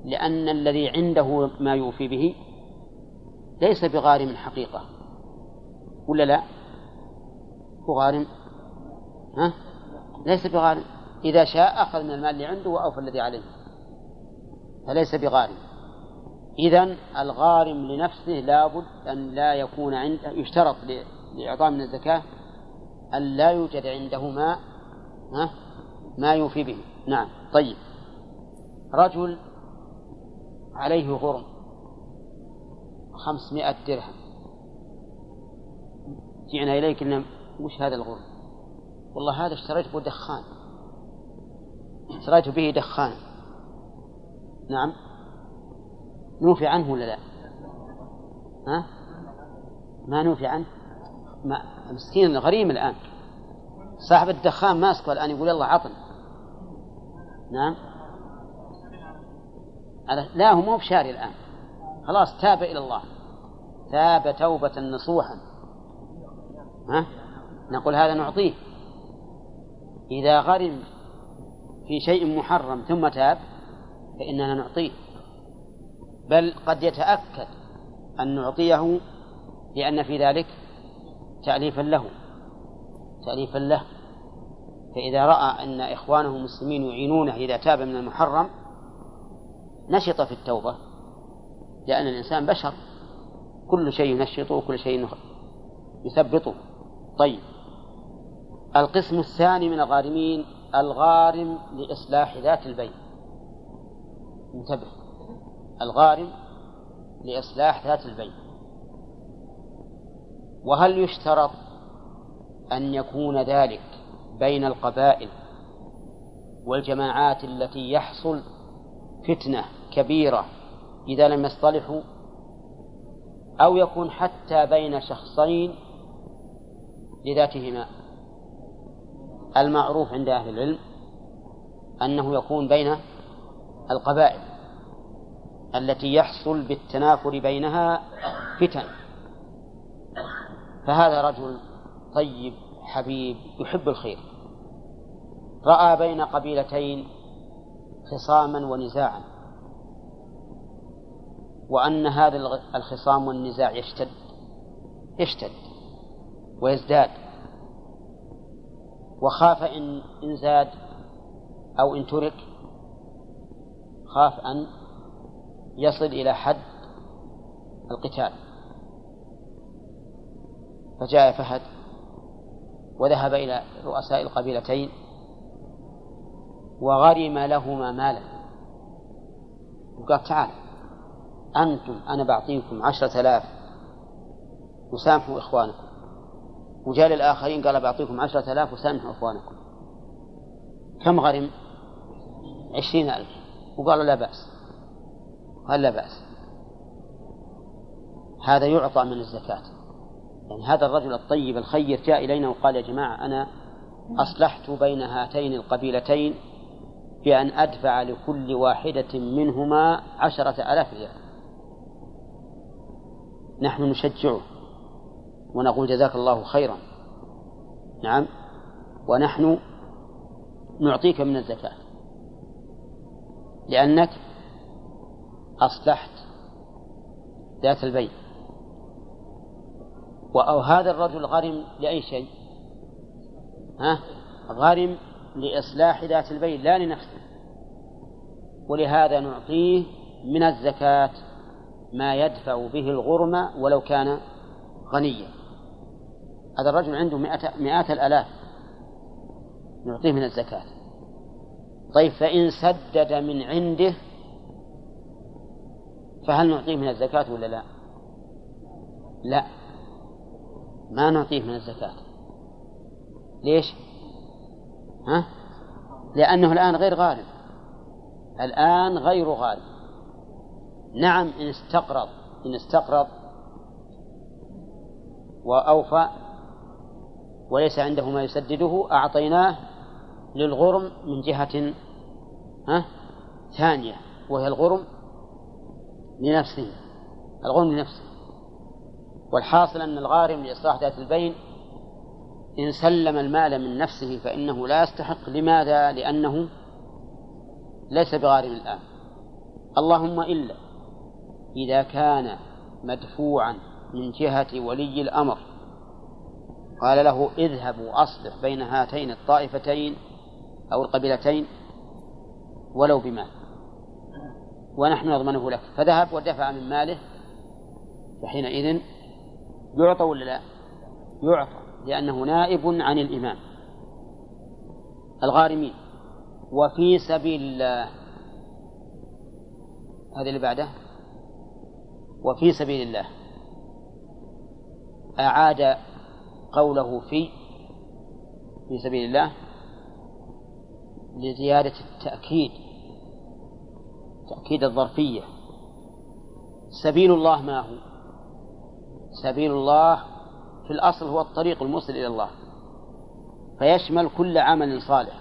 لأن الذي عنده ما يوفي به ليس بغارم حقيقة. ولا لا؟ هو غارم. ها؟ ليس بغارم. إذا شاء أخذ من المال اللي عنده وأوفى الذي عليه. فليس بغارم. إذا الغارم لنفسه لابد أن لا يكون عنده يشترط لإعطاء من الزكاة أن لا يوجد عنده ما ما يوفي به. نعم. طيب. رجل عليه غرم خمسمائة درهم. جئنا إليك إن وش هذا الغرم؟ والله هذا اشتريت به دخان. اشتريت به دخان. نعم. نوفي عنه ولا لا؟ ها؟ ما نوفي عنه؟ ما مسكين غريم الآن. صاحب الدخان ماسكه الآن يقول يلا عطن نعم. لا هو مو بشاري الآن. خلاص تاب إلى الله. تاب توبة نصوحا. ها؟ نقول هذا نعطيه. إذا غرم في شيء محرم ثم تاب فإننا نعطيه. بل قد يتأكد أن نعطيه لأن في ذلك تأليفا له. تأليفا له. فإذا رأى أن إخوانه المسلمين يعينونه إذا تاب من المحرم نشط في التوبة. لأن الإنسان بشر. كل شيء ينشطه وكل شيء يثبطه. طيب. القسم الثاني من الغارمين الغارم لإصلاح ذات البين. انتبه. الغارم لإصلاح ذات البين. وهل يشترط أن يكون ذلك بين القبائل والجماعات التي يحصل فتنة كبيرة إذا لم يصطلحوا؟ أو يكون حتى بين شخصين لذاتهما؟ المعروف عند أهل العلم أنه يكون بين القبائل التي يحصل بالتنافر بينها فتن. فهذا رجل طيب حبيب يحب الخير. رأى بين قبيلتين خصاما ونزاعا وأن هذا الخصام والنزاع يشتد يشتد ويزداد. وخاف إن إن زاد أو إن ترك خاف أن يصل إلى حد القتال. فجاء فهد وذهب إلى رؤساء القبيلتين وغرم لهما مالا. وقال تعال أنتم أنا بعطيكم عشرة آلاف وسامحوا إخوانكم. وجاء للآخرين قال بعطيكم عشرة آلاف وسامحوا إخوانكم. كم غرم؟ عشرين ألف. وقالوا لا بأس. قال لا بأس. هذا يعطى من الزكاة. يعني هذا الرجل الطيب الخير جاء إلينا وقال يا جماعة أنا أصلحت بين هاتين القبيلتين بأن أدفع لكل واحدة منهما عشرة آلاف ريال. نحن نشجعه ونقول جزاك الله خيرا. نعم. ونحن نعطيك من الزكاة. لأنك أصلحت ذات البين أو هذا الرجل غرم لأي شيء؟ ها؟ غرم لإصلاح ذات البين لا لنفسه. ولهذا نعطيه من الزكاة ما يدفع به الغرم ولو كان غنيا. هذا الرجل عنده مئة, مئات الآلاف. نعطيه من الزكاة. طيب فإن سدد من عنده فهل نعطيه من الزكاة ولا لا؟ لا. ما نعطيه من الزكاة. ليش؟ ها؟ لأنه الآن غير غالب. الآن غير غالب. نعم إن استقرض إن استقرض وأوفى وليس عنده ما يسدده أعطيناه للغرم من جهة ها؟ ثانية وهي الغرم لنفسه. الغرم لنفسه. والحاصل أن الغارم لإصلاح ذات البين إن سلم المال من نفسه فإنه لا يستحق. لماذا؟ لأنه ليس بغارم الآن. اللهم إلا إذا كان مدفوعا من جهة ولي الأمر. قال له اذهب وأصلح بين هاتين الطائفتين أو القبيلتين ولو بمال. ونحن نضمنه لك. فذهب ودفع من ماله. فحينئذ يعطى ولا لا؟ يعطى لأنه نائب عن الإمام. الغارمين. وفي سبيل الله. هذا اللي بعده. وفي سبيل الله. أعاد قوله في في سبيل الله. لزيادة التأكيد. تأكيد الظرفية. سبيل الله ما هو؟ سبيل الله في الأصل هو الطريق الموصل إلى الله فيشمل كل عمل صالح.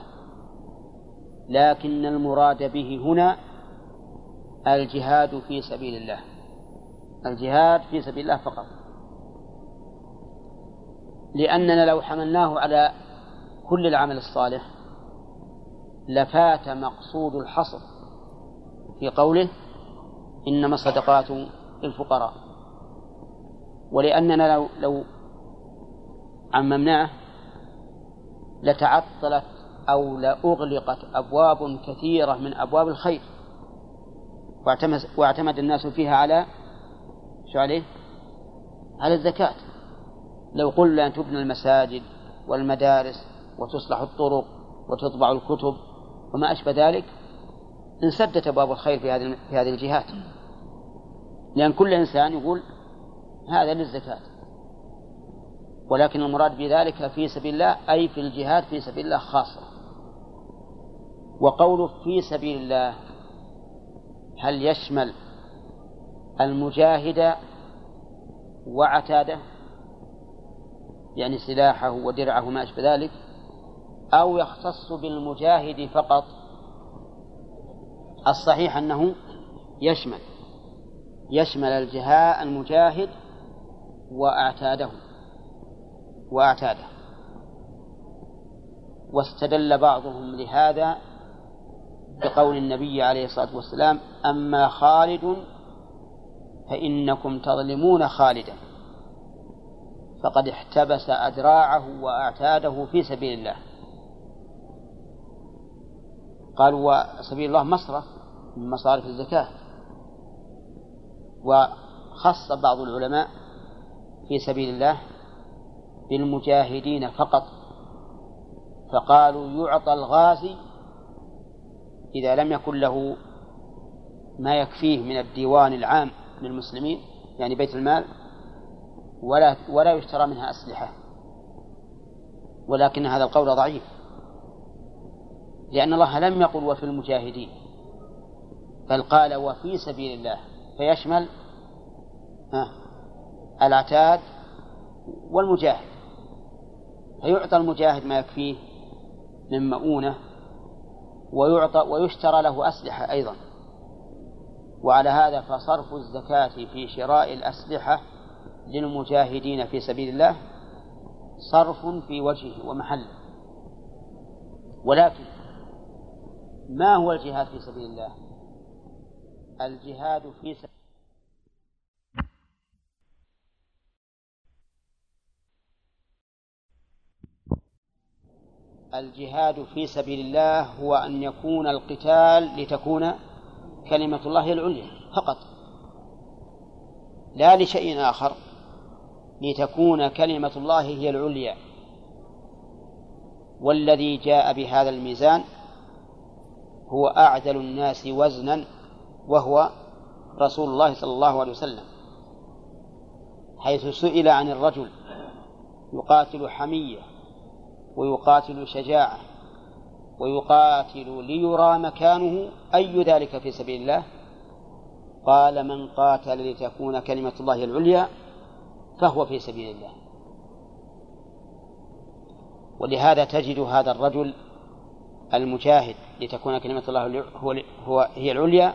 لكن المراد به هنا الجهاد في سبيل الله الجهاد في سبيل الله فقط. لأننا لو حملناه على كل العمل الصالح لفات مقصود الحصر في قوله إنما الصدقات للفقراء. ولأننا لو لو عممناه لتعطلت أو لأغلقت أبواب كثيرة من أبواب الخير. واعتمد, الناس فيها على شو عليه؟ على الزكاة. لو قلنا أن تبنى المساجد والمدارس وتصلح الطرق وتطبع الكتب وما أشبه ذلك انسدت أبواب الخير في هذه في هذه الجهات. لأن كل إنسان يقول هذا للزكاة. ولكن المراد بذلك في سبيل الله أي في الجهاد في سبيل الله خاصة. وقوله في سبيل الله هل يشمل المجاهد وعتادة؟ يعني سلاحه ودرعه وما أشبه ذلك؟ أو يختص بالمجاهد فقط؟ الصحيح أنه يشمل. يشمل الجهاء المجاهد وأعتاده. وأعتاده. واستدل بعضهم لهذا بقول النبي عليه الصلاة والسلام أما خالد فإنكم تظلمون خالدا. فقد احتبس أدراعه وأعتاده في سبيل الله. قالوا وسبيل الله مصرف من مصارف الزكاة. وخص بعض العلماء في سبيل الله بالمجاهدين فقط فقالوا يعطى الغازي إذا لم يكن له ما يكفيه من الديوان العام للمسلمين يعني بيت المال ولا ولا يشترى منها أسلحة. ولكن هذا القول ضعيف لأن الله لم يقل وفي المجاهدين بل قال وفي سبيل الله فيشمل العتاد والمجاهد. فيعطى المجاهد ما يكفيه من مؤونة ويعطى ويشترى له أسلحة أيضا. وعلى هذا فصرف الزكاة في شراء الأسلحة للمجاهدين في سبيل الله صرف في وجهه ومحله. ولكن ما هو الجهاد في سبيل الله؟ الجهاد في سبيل الجهاد في سبيل الله هو أن يكون القتال لتكون كلمة الله العليا فقط. لا لشيء آخر لتكون كلمة الله هي العليا. والذي جاء بهذا الميزان هو أعدل الناس وزنا وهو رسول الله صلى الله عليه وسلم. حيث سئل عن الرجل يقاتل حمية ويقاتل شجاعة ويقاتل ليرى مكانه أي ذلك في سبيل الله؟ قال من قاتل لتكون كلمة الله العليا فهو في سبيل الله. ولهذا تجد هذا الرجل المجاهد لتكون كلمة الله هو, هي العليا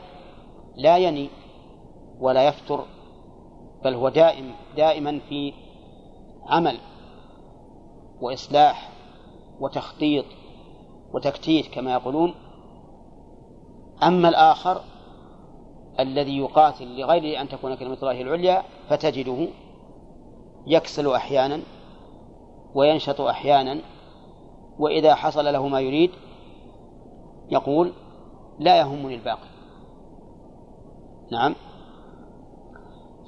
لا يني ولا يفتر بل هو دائم دائما في عمل وإصلاح وتخطيط وتكتيت كما يقولون. أما الآخر الذي يقاتل لغير أن تكون كلمة الله العليا فتجده يكسل أحيانا وينشط أحيانا وإذا حصل له ما يريد يقول لا يهمني الباقي. نعم.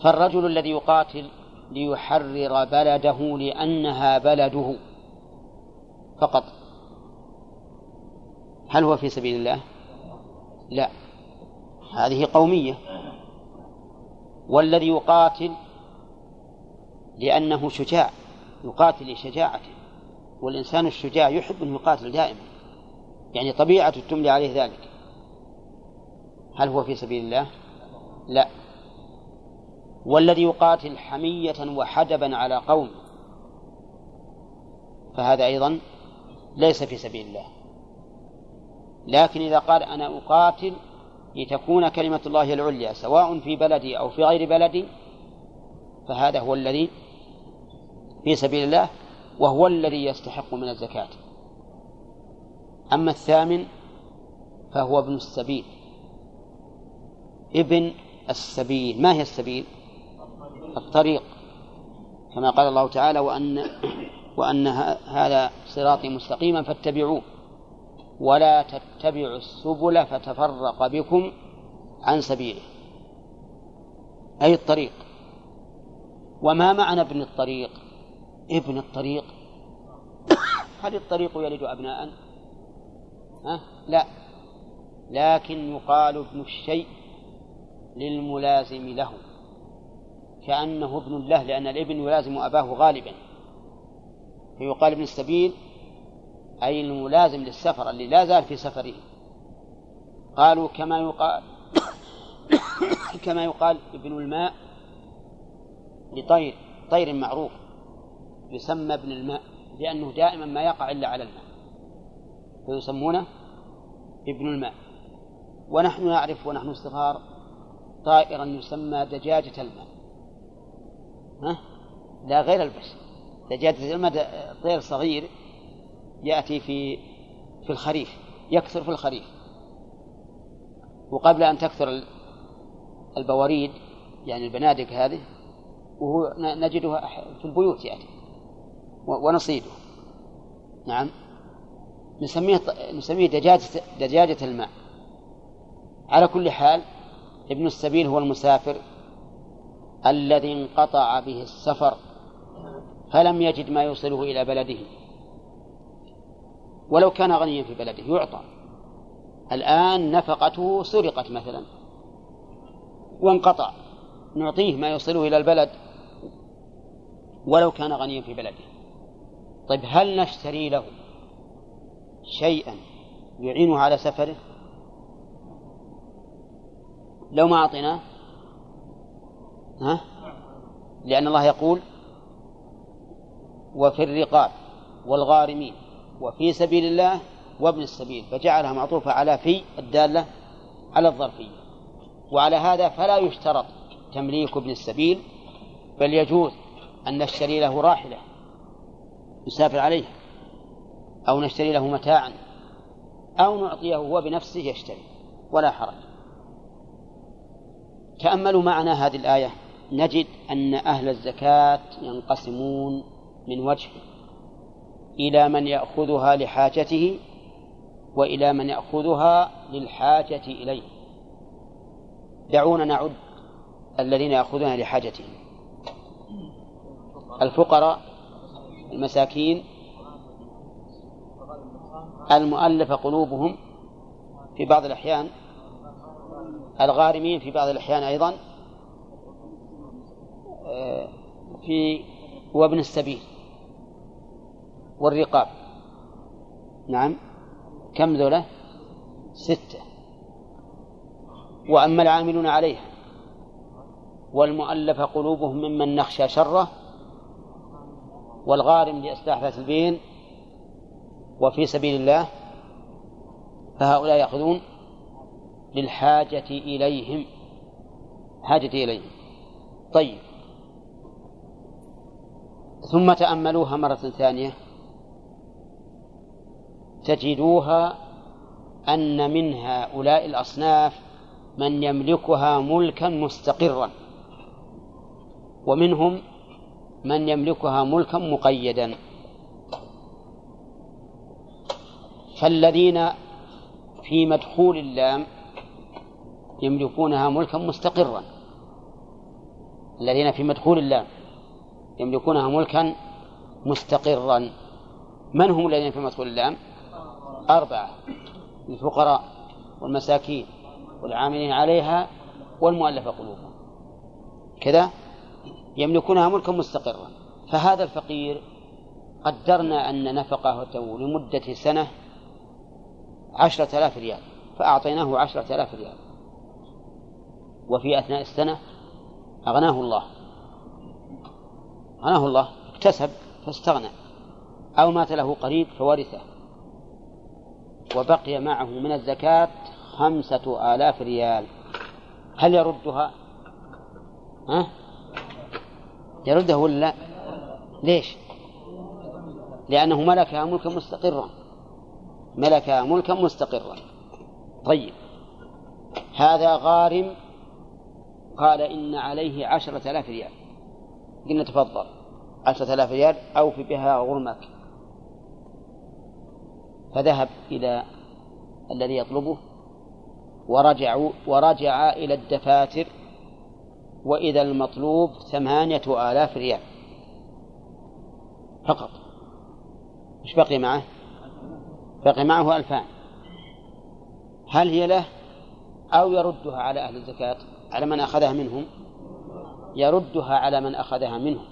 فالرجل الذي يقاتل ليحرر بلده لأنها بلده فقط. هل هو في سبيل الله؟ لا. هذه قومية. والذي يقاتل لأنه شجاع يقاتل لشجاعته. والإنسان الشجاع يحب أن يقاتل دائما. يعني طبيعته تملي عليه ذلك. هل هو في سبيل الله؟ لا. والذي يقاتل حمية وحدبا على قوم فهذا أيضا ليس في سبيل الله. لكن إذا قال أنا أقاتل لتكون كلمة الله العليا سواء في بلدي أو في غير بلدي فهذا هو الذي في سبيل الله وهو الذي يستحق من الزكاة. أما الثامن فهو ابن السبيل. ابن السبيل. ما هي السبيل؟ الطريق. كما قال الله تعالى وأن وأن هذا صراطي مستقيما فاتبعوه. ولا تتبعوا السبل فتفرق بكم عن سبيله. أي الطريق. وما معنى ابن الطريق؟ ابن الطريق. هل الطريق يلد أبناء؟ ها؟ لا. لكن يقال ابن الشيء للملازم له. كأنه ابن له لأن الابن يلازم أباه غالبا. فيقال ابن السبيل أي الملازم للسفر اللي لا زال في سفره. قالوا كما يقال *coughs* كما يقال ابن الماء لطير طير معروف يسمى ابن الماء لأنه دائما ما يقع إلا على الماء فيسمونه ابن الماء. ونحن نعرف ونحن صغار طائرا يسمى دجاجة الماء ها؟ لا غير البشر. دجاجة المدى طير صغير يأتي في في الخريف يكثر في الخريف. وقبل أن تكثر البواريد يعني البنادق هذه وهو نجدها في البيوت يأتي ونصيده. نعم. نسميه نسميه دجاجة دجاجة الماء. على كل حال ابن السبيل هو المسافر الذي انقطع به السفر. فلم يجد ما يوصله إلى بلده. ولو كان غنيا في بلده يعطى. الآن نفقته سرقت مثلا. وانقطع. نعطيه ما يوصله إلى البلد. ولو كان غنيا في بلده. طيب هل نشتري له شيئا يعينه على سفره؟ لو ما أعطيناه؟ ها؟ لأن الله يقول وفي الرقاب والغارمين وفي سبيل الله وابن السبيل فجعلها معطوفة على في الدالة على الظرفية. وعلى هذا فلا يشترط تمليك ابن السبيل بل يجوز أن نشتري له راحلة يسافر عليها أو نشتري له متاعا أو نعطيه هو بنفسه يشتري ولا حرج. تأملوا معنا هذه الآية نجد أن أهل الزكاة ينقسمون من وجه إلى من يأخذها لحاجته وإلى من يأخذها للحاجة إليه. دعونا نعد الذين يأخذونها لحاجتهم. الفقراء المساكين المؤلف قلوبهم في بعض الأحيان الغارمين في بعض الأحيان أيضا آه، في وابن السبيل. والرقاب. نعم. كم ذولا؟ ستة. وأما العاملون عليها. والمؤلف قلوبهم ممن نخشى شره. والغارم لإصلاح ذات البين. وفي سبيل الله فهؤلاء يأخذون للحاجة إليهم. حاجة إليهم. طيب. ثم تأملوها مرة ثانية. تجدوها أن من هؤلاء الأصناف من يملكها ملكا مستقرا ومنهم من يملكها ملكا مقيدا. فالذين في مدخول اللام يملكونها ملكا مستقرا الذين في مدخول اللام يملكونها ملكا مستقرا. من هم الذين في مدخول اللام؟ أربعة الفقراء والمساكين والعاملين عليها والمؤلفة قلوبهم. كذا يملكونها ملكا مستقرا. فهذا الفقير قدرنا أن نفقته لمدة سنة عشرة آلاف ريال فأعطيناه عشرة آلاف ريال. وفي أثناء السنة أغناه الله. أغناه الله اكتسب فاستغنى. أو مات له قريب فورثه. وبقي معه من الزكاة خمسة آلاف ريال هل يردها؟ ها؟ يردها ولا لا؟ ليش؟ لأنه ملكها ملكا مستقرا ملكها ملكا مستقرا طيب هذا غارم قال إن عليه عشرة آلاف ريال قلنا تفضل عشرة آلاف ريال أوفي بها غرمك فذهب إلى الذي يطلبه ورجعوا ورجع إلى الدفاتر وإذا المطلوب ثمانية آلاف ريال فقط. إيش بقي معه؟ بقي معه ألفان. هل هي له؟ أو يردها على أهل الزكاة على من أخذها منهم؟ يردها على من أخذها منهم.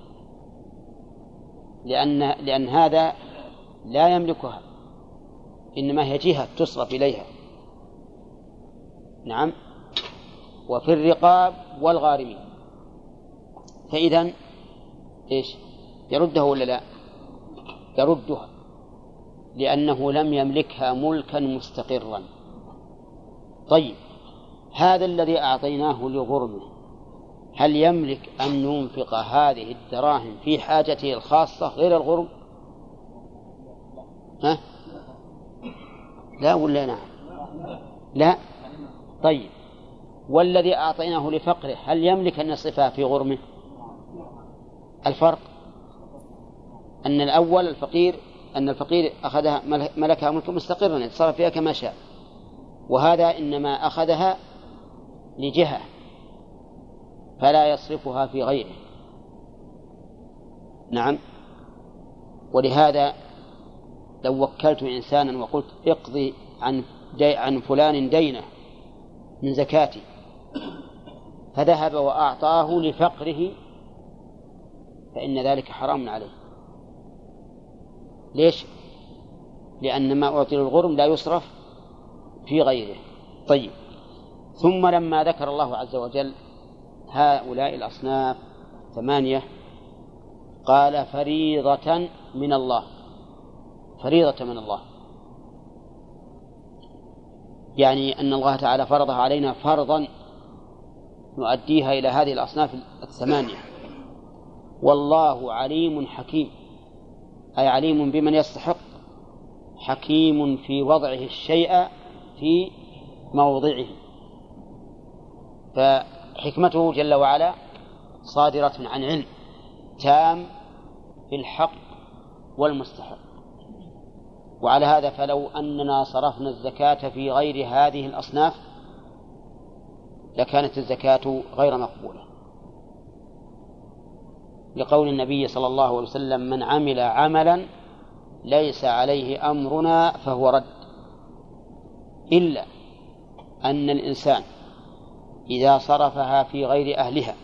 لأن لأن هذا لا يملكها. إنما هي جهة تصرف إليها. نعم. وفي الرقاب والغارمين. فإذا إيش؟ يردها ولا لا؟ يردها. لأنه لم يملكها ملكا مستقرا. طيب. هذا الذي أعطيناه لغرمه. هل يملك أن ينفق هذه الدراهم في حاجته الخاصة غير الغرم؟ ها؟ لا ولا نعم؟ لا. طيب. والذي أعطيناه لفقره هل يملك أن يصرفها في غرمه؟ الفرق أن الأول الفقير أن الفقير أخذها ملكها ملكا مستقرا يتصرف فيها كما شاء. وهذا إنما أخذها لجهة فلا يصرفها في غيره. نعم. ولهذا لو وكلت إنسانا وقلت اقضي عن دي عن فلان دينه من زكاتي فذهب وأعطاه لفقره فإن ذلك حرام عليه. ليش؟ لأن ما أعطي للغرم لا يصرف في غيره. طيب. ثم لما ذكر الله عز وجل هؤلاء الأصناف ثمانية قال فريضة من الله. فريضة من الله. يعني أن الله تعالى فرضها علينا فرضا نؤديها إلى هذه الأصناف الثمانية. والله عليم حكيم. أي عليم بمن يستحق حكيم في وضعه الشيء في موضعه. فحكمته جل وعلا صادرة عن علم تام في الحق والمستحق. وعلى هذا فلو أننا صرفنا الزكاة في غير هذه الأصناف لكانت الزكاة غير مقبولة. لقول النبي صلى الله عليه وسلم من عمل عملا ليس عليه أمرنا فهو رد. إلا أن الإنسان إذا صرفها في غير أهلها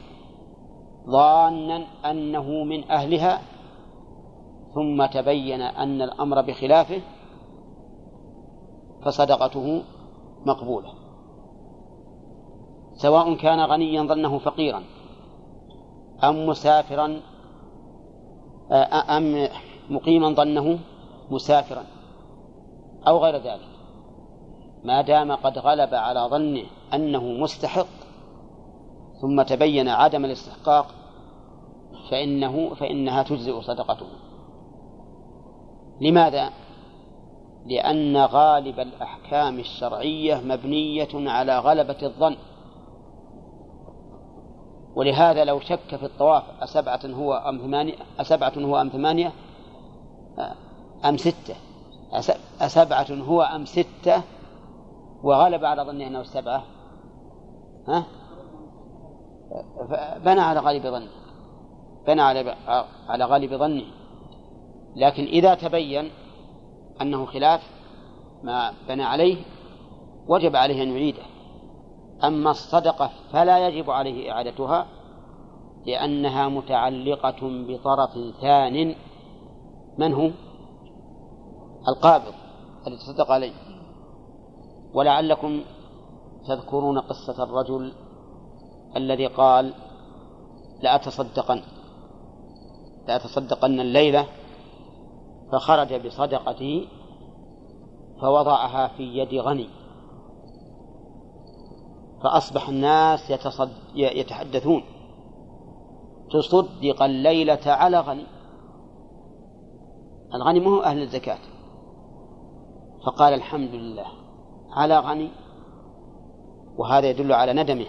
ظانا أنه من أهلها ثم تبين أن الأمر بخلافه فصدقته مقبولة. سواء كان غنيا ظنه فقيرا أم مسافرا أم مقيما ظنه مسافرا أو غير ذلك. ما دام قد غلب على ظنه أنه مستحق ثم تبين عدم الاستحقاق فإنه فإنها تجزئ صدقته. لماذا؟ لأن غالب الأحكام الشرعية مبنية على غلبة الظن. ولهذا لو شك في الطواف أسبعة هو أم ثمانية أسبعة هو أم ثمانية أم ستة. أسبعة هو أم ستة وغلب على ظنه أنه سبعة ها؟ بنى على غالب ظنه بنى على على غالب ظنه. لكن إذا تبين أنه خلاف ما بنى عليه وجب عليه أن يعيده. أما الصدقة فلا يجب عليه إعادتها لأنها متعلقة بطرف ثان. من هو؟ القابض الذي تصدق عليه. ولعلكم تذكرون قصة الرجل الذي قال لأتصدقن لأتصدقن الليلة فخرج بصدقته فوضعها في يد غني. فأصبح الناس يتصد... يتحدثون. تصدق الليلة على غني. الغني مو أهل الزكاة. فقال الحمد لله على غني. وهذا يدل على ندمه.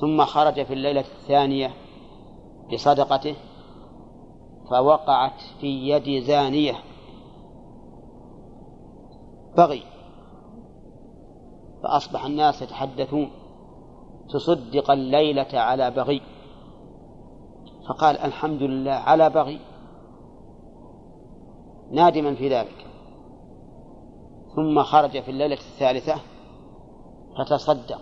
ثم خرج في الليلة الثانية بصدقته. فوقعت في يد زانية. بغي. فأصبح الناس يتحدثون. تصدق الليلة على بغي. فقال الحمد لله على بغي. نادما في ذلك. ثم خرج في الليلة الثالثة فتصدق.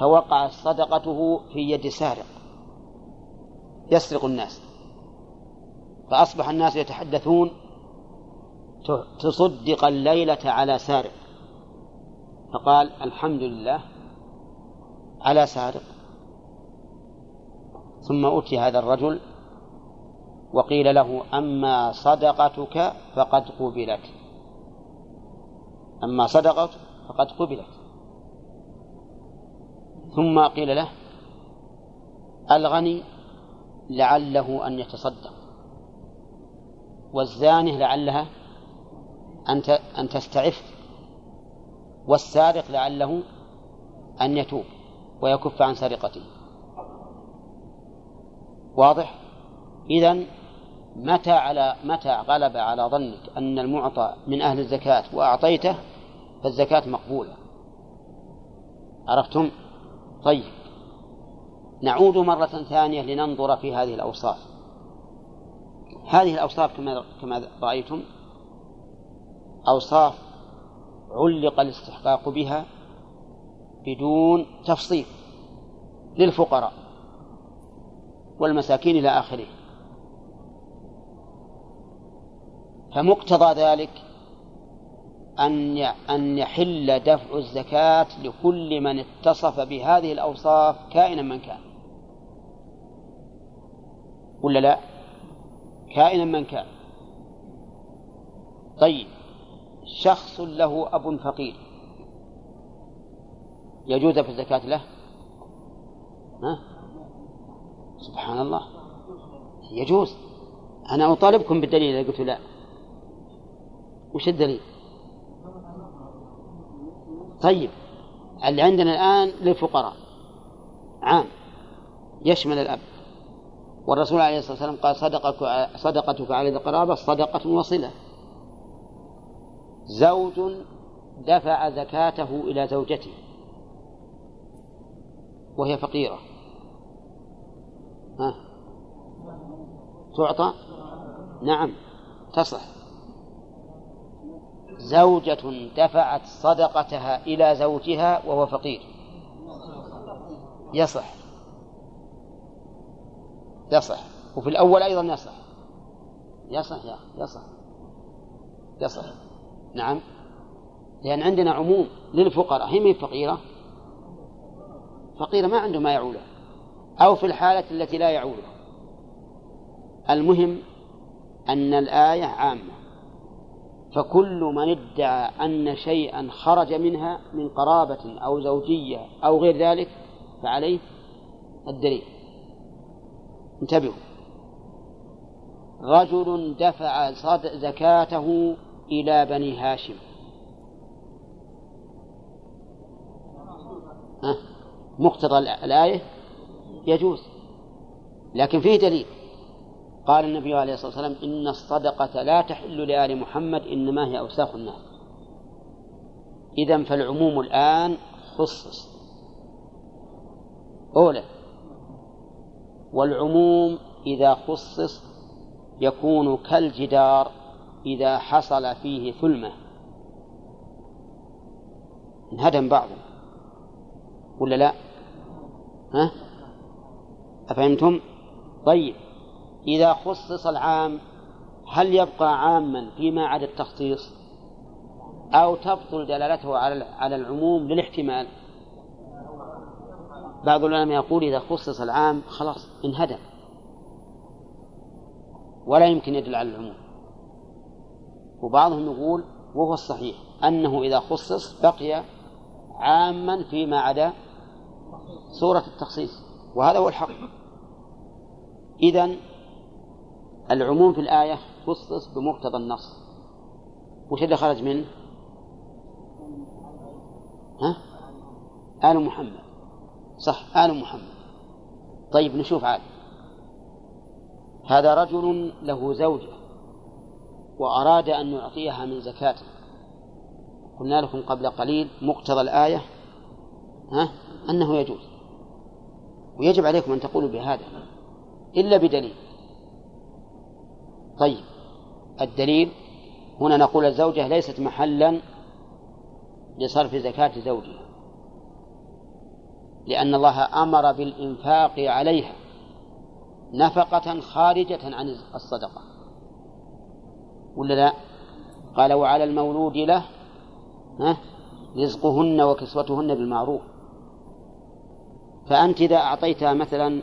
فوقعت صدقته في يد سارق. يسرق الناس. فأصبح الناس يتحدثون تصدق الليلة على سارق. فقال الحمد لله على سارق. ثم أتي هذا الرجل وقيل له أما صدقتك فقد قبلت. أما صدقت فقد قبلت. ثم قيل له ألغني لعله أن يتصدق. والزانية لعلها أن أن تستعف. والسارق لعله أن يتوب ويكف عن سرقته. واضح؟ إذا متى على متى غلب على ظنك أن المعطى من أهل الزكاة وأعطيته فالزكاة مقبولة. عرفتم؟ طيب. نعود مرة ثانية لننظر في هذه الأوصاف. هذه الأوصاف كما كما رأيتم أوصاف علق الاستحقاق بها بدون تفصيل للفقراء والمساكين إلى آخره. فمقتضى ذلك أن أن يحل دفع الزكاة لكل من اتصف بهذه الأوصاف كائنا من كان. ولا لا؟ كائنا من كان طيب شخص له أب فقير يجوز في الزكاة له؟ ها؟ سبحان الله يجوز أنا أطالبكم بالدليل إذا قلت لا وش الدليل؟ طيب اللي عندنا الآن للفقراء عام يشمل الأب والرسول عليه الصلاة والسلام قال صدقك صدقتك على ذي القرابة صدقة وصلة. زوج دفع زكاته إلى زوجته. وهي فقيرة. ها؟ تعطى؟ نعم تصح. زوجة دفعت صدقتها إلى زوجها وهو فقير. يصح. يصح. وفي الأول أيضا يصح. يصح يا يصح. يصح. نعم. لأن عندنا عموم للفقراء. هي من فقيرة؟ فقيرة ما عنده ما يعوله. أو في الحالة التي لا يعوله. المهم أن الآية عامة. فكل من ادعى أن شيئا خرج منها من قرابة أو زوجية أو غير ذلك فعليه الدليل. انتبهوا. رجل دفع زكاته إلى بني هاشم. مقتضى الآية؟ يجوز. لكن فيه دليل. قال النبي عليه الصلاة والسلام إن الصدقة لا تحل لآل محمد إنما هي أوساخ الناس إذا فالعموم الآن خصص. أولى والعموم إذا خصص يكون كالجدار إذا حصل فيه ثلمة انهدم بعضه ولا لا؟ ها؟ أفهمتم؟ طيب إذا خصص العام هل يبقى عاما فيما عدا التخصيص أو تبطل دلالته على على العموم للاحتمال بعض العلماء يقول إذا خصص العام خلاص انهدم. ولا يمكن يدل على العموم. وبعضهم يقول وهو الصحيح أنه إذا خصص بقي عاما فيما عدا صورة التخصيص. وهذا هو الحق. إذن العموم في الآية خصص بمقتضى النص. وش اللي خرج منه؟ ها؟ آل محمد. صح. آل محمد. طيب نشوف عاد. هذا رجل له زوجة وأراد أن يعطيها من زكاته قلنا لكم قبل قليل مقتضى الآية ها أنه يجوز. ويجب عليكم أن تقولوا بهذا إلا بدليل. طيب الدليل هنا نقول الزوجة ليست محلا لصرف زكاة زوجها. لأن الله أمر بالإنفاق عليها نفقة خارجة عن الصدقة. ولا لا؟ قال وعلى المولود له رزقهن وكسوتهن بالمعروف. فأنت إذا أعطيتها مثلا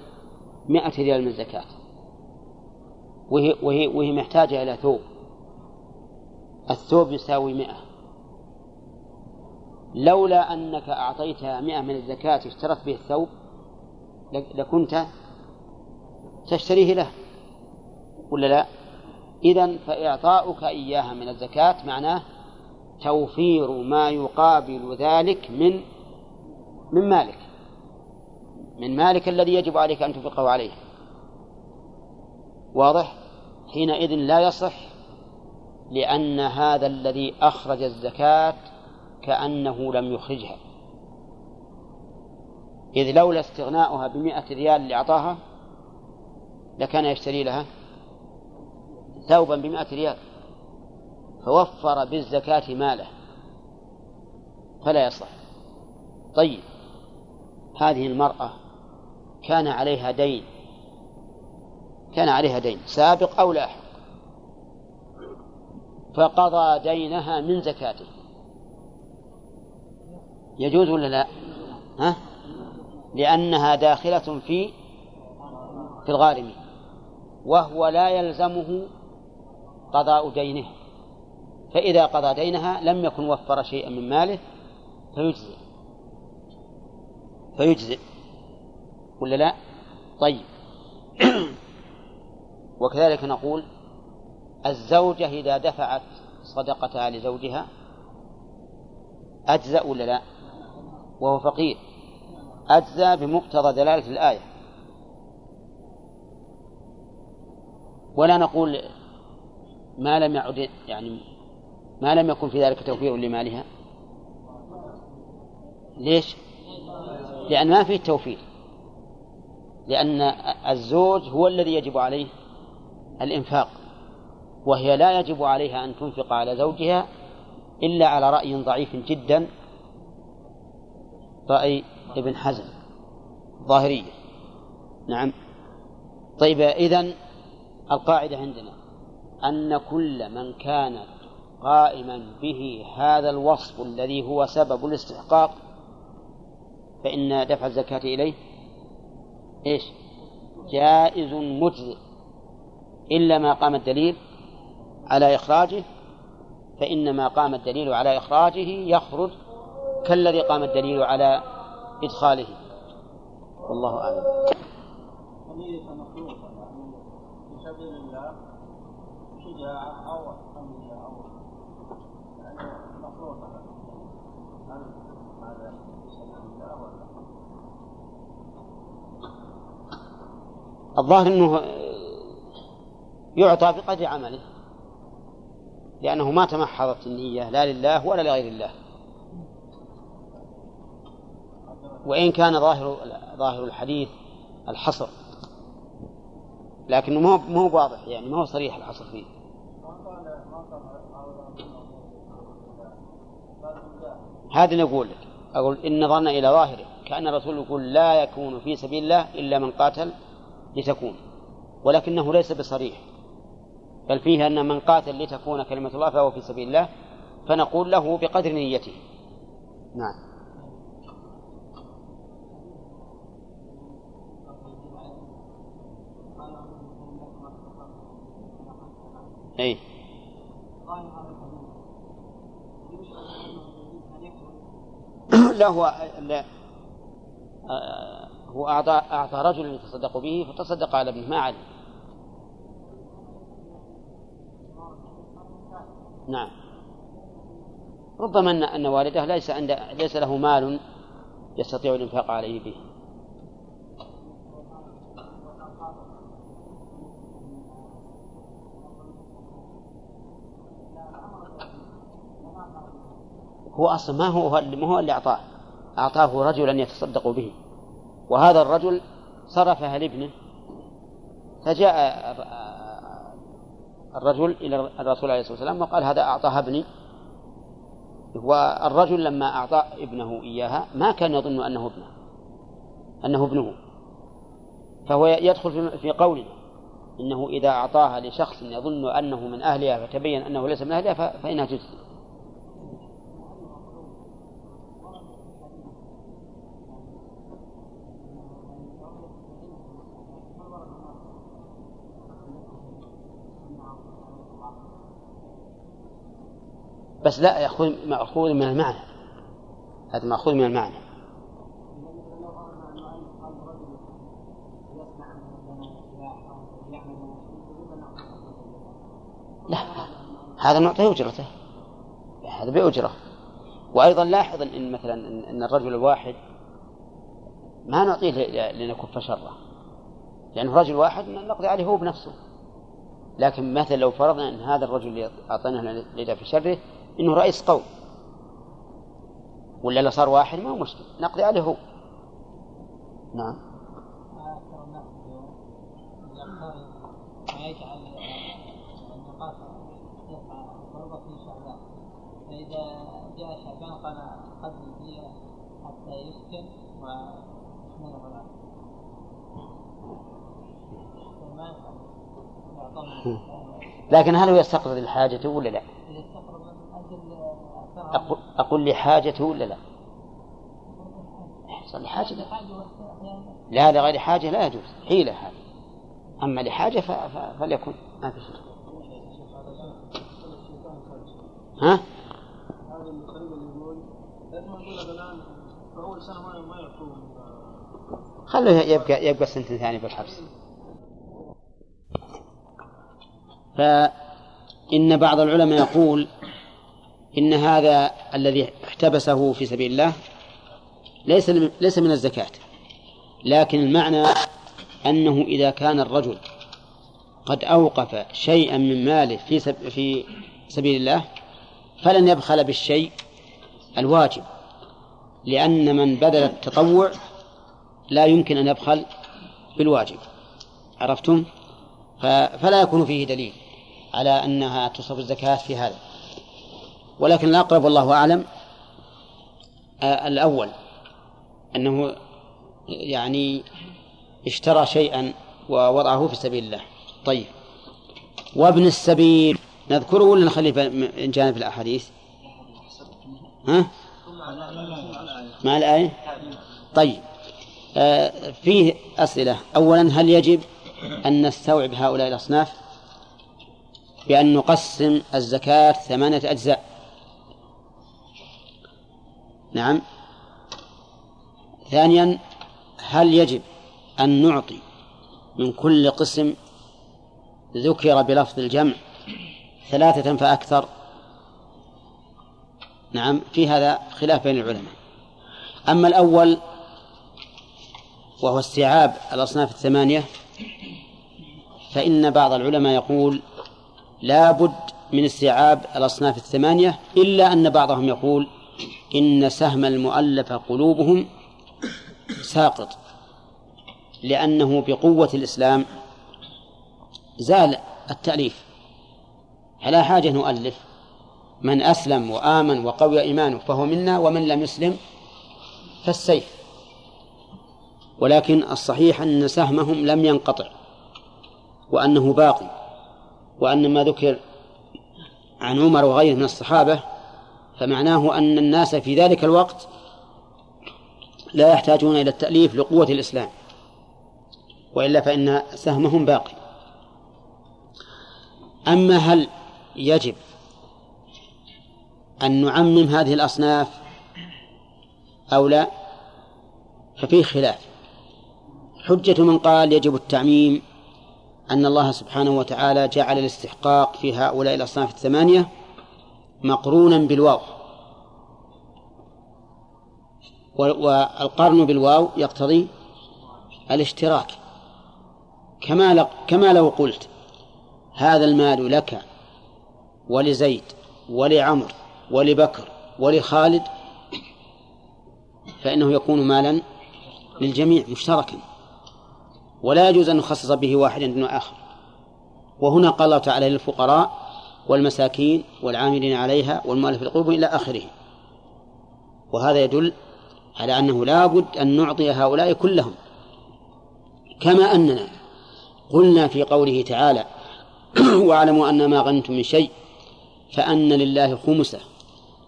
مئة ريال من الزكاة وهي, وهي, وهي محتاجة إلى ثوب الثوب يساوي مئة. لولا أنك أعطيتها مئة من الزكاة اشترت به الثوب لكنت تشتريه له ولا لا؟ إذا فإعطاؤك إياها من الزكاة معناه توفير ما يقابل ذلك من من مالك من مالك الذي يجب عليك أن تنفقه عليه واضح حينئذ لا يصح لأن هذا الذي أخرج الزكاة كأنه لم يخرجها. إذ لولا استغناؤها بمئة ريال اللي أعطاها لكان يشتري لها ثوبا بمئة ريال فوفر بالزكاة ماله فلا يصح طيب هذه المرأة كان عليها دين كان عليها دين سابق أو لاحق فقضى دينها من زكاته. يجوز ولا لا؟ ها؟ لأنها داخلة في في الغارمين وهو لا يلزمه قضاء دينه فإذا قضى دينها لم يكن وفر شيئا من ماله فيجزئ فيجزئ ولا لا؟ طيب *clears throat* وكذلك نقول الزوجة إذا دفعت صدقتها لزوجها أجزأ ولا لا؟ وهو فقير. أجزى بمقتضى دلالة الآية. ولا نقول ما لم يعد يعني ما لم يكن في ذلك توفير لمالها. ليش؟ لأن ما فيه توفير. لأن الزوج هو الذي يجب عليه الإنفاق وهي لا يجب عليها أن تنفق على زوجها إلا على رأي ضعيف جدا رأي ابن حزم. ظاهرية. نعم. طيب إذن القاعدة عندنا أن كل من كانت قائما به هذا الوصف الذي هو سبب الاستحقاق فإن دفع الزكاة إليه إيش؟ جائز مجزئ. إلا ما قام الدليل على إخراجه فإن ما قام الدليل على إخراجه يخرج كالذي قام الدليل على إدخاله. والله أعلم. الظاهر أنه يعطى بقدر عمله لأنه ما تمحضت النية لا لله ولا لغير الله. وإن كان ظاهر ظاهر الحديث الحصر. لكنه ما هو واضح يعني ما هو صريح الحصر فيه. هذا نقول لك. أقول إن ظن إلى ظاهره كأن الرسول يقول لا يكون في سبيل الله إلا من قاتل لتكون. ولكنه ليس بصريح. بل فيه أن من قاتل لتكون كلمة الله فهو في سبيل الله فنقول له بقدر نيته. نعم. أي لا هو لا. آه، هو أعطى أعطى رجل يتصدق به فتصدق على ابنه. ما علم نعم. ربما أن والده ليس عند ليس له مال يستطيع الإنفاق عليه به. هو أصلا ما هو ما هو اللي أعطاه. أعطاه رجلا يتصدق به. وهذا الرجل صرفها لابنه. فجاء الرجل إلى الرسول عليه الصلاة والسلام وقال هذا أعطاها ابني. والرجل لما أعطى ابنه إياها ما كان يظن أنه ابنه أنه ابنه. فهو يدخل في قولنا إنه إذا أعطاها لشخص يظن أنه من أهلها فتبين أنه ليس من أهلها فإنها تجزي بس لا يأخذ مأخوذ من المعنى. هذا مأخوذ من المعنى. لا هذا نعطيه أجرته. هذا بأجرة. وأيضا لاحظ إن مثلا إن الرجل الواحد ما نعطيه لنكف شره. لأنه رجل واحد نقضي عليه هو بنفسه. لكن مثلا لو فرضنا أن هذا الرجل اللي أعطيناه في شره إنه رئيس قوم. ولا لو صار واحد؟ ما هو مشكلة. نقضي عليه هو. نعم. فإذا جاء شعبان قال حتى يسكن العبد لكن هل هو يستقرض لحاجته ولا لا؟ أقول, أقول لحاجته ولا لا؟ يحصل لحاجة لا. لغير حاجة لا يجوز حيلة هذه أما لحاجة فليكن ما في شيء ها؟ خلوه يبقى يبقى سنتين ثانية بالحبس فإن بعض العلماء يقول إن هذا الذي احتبسه في سبيل الله ليس ليس من الزكاة. لكن المعنى أنه إذا كان الرجل قد أوقف شيئا من ماله في في سبيل الله فلن يبخل بالشيء الواجب لأن من بذل التطوع لا يمكن أن يبخل بالواجب. عرفتم؟ فلا يكون فيه دليل على أنها تصرف الزكاة في هذا. ولكن الأقرب والله أعلم آه الأول أنه يعني اشترى شيئا ووضعه في سبيل الله. طيب وابن السبيل نذكره ولا نخليه جانب الأحاديث؟ ها؟ مع الآية؟ طيب آه فيه أسئلة. أولا هل يجب أن نستوعب هؤلاء الأصناف؟ بأن نقسم الزكاة ثمانية أجزاء. نعم. ثانيا هل يجب أن نعطي من كل قسم ذكر بلفظ الجمع ثلاثة فأكثر؟ نعم في هذا خلاف بين العلماء. أما الأول وهو استيعاب الأصناف الثمانية فإن بعض العلماء يقول لا بد من استيعاب الأصناف الثمانية إلا أن بعضهم يقول إن سهم المؤلف قلوبهم ساقط لأنه بقوة الإسلام زال التأليف. فلا حاجة نؤلف. من أسلم وآمن وقوي إيمانه فهو منا ومن لم يسلم فالسيف. ولكن الصحيح أن سهمهم لم ينقطع وأنه باقي وأن ما ذكر عن عمر وغيره من الصحابة فمعناه أن الناس في ذلك الوقت لا يحتاجون إلى التأليف لقوة الإسلام وإلا فإن سهمهم باقي. أما هل يجب أن نعمم هذه الأصناف أو لا؟ ففيه خلاف. حجة من قال يجب التعميم أن الله سبحانه وتعالى جعل الاستحقاق في هؤلاء الأصناف الثمانية مقرونا بالواو. والقرن بالواو يقتضي الاشتراك. كما كما لو قلت هذا المال لك ولزيد ولعمر ولبكر ولخالد فإنه يكون مالا للجميع مشتركا. ولا يجوز أن نخصص به واحدا دون آخر. وهنا قال الله تعالى للفقراء والمساكين والعاملين عليها والمؤلف القلوب إلى آخره. وهذا يدل على أنه لا بد أن نعطي هؤلاء كلهم. كما أننا قلنا في قوله تعالى *clears throat* واعلموا أن ما غنمتم من شيء فأن لله خمسة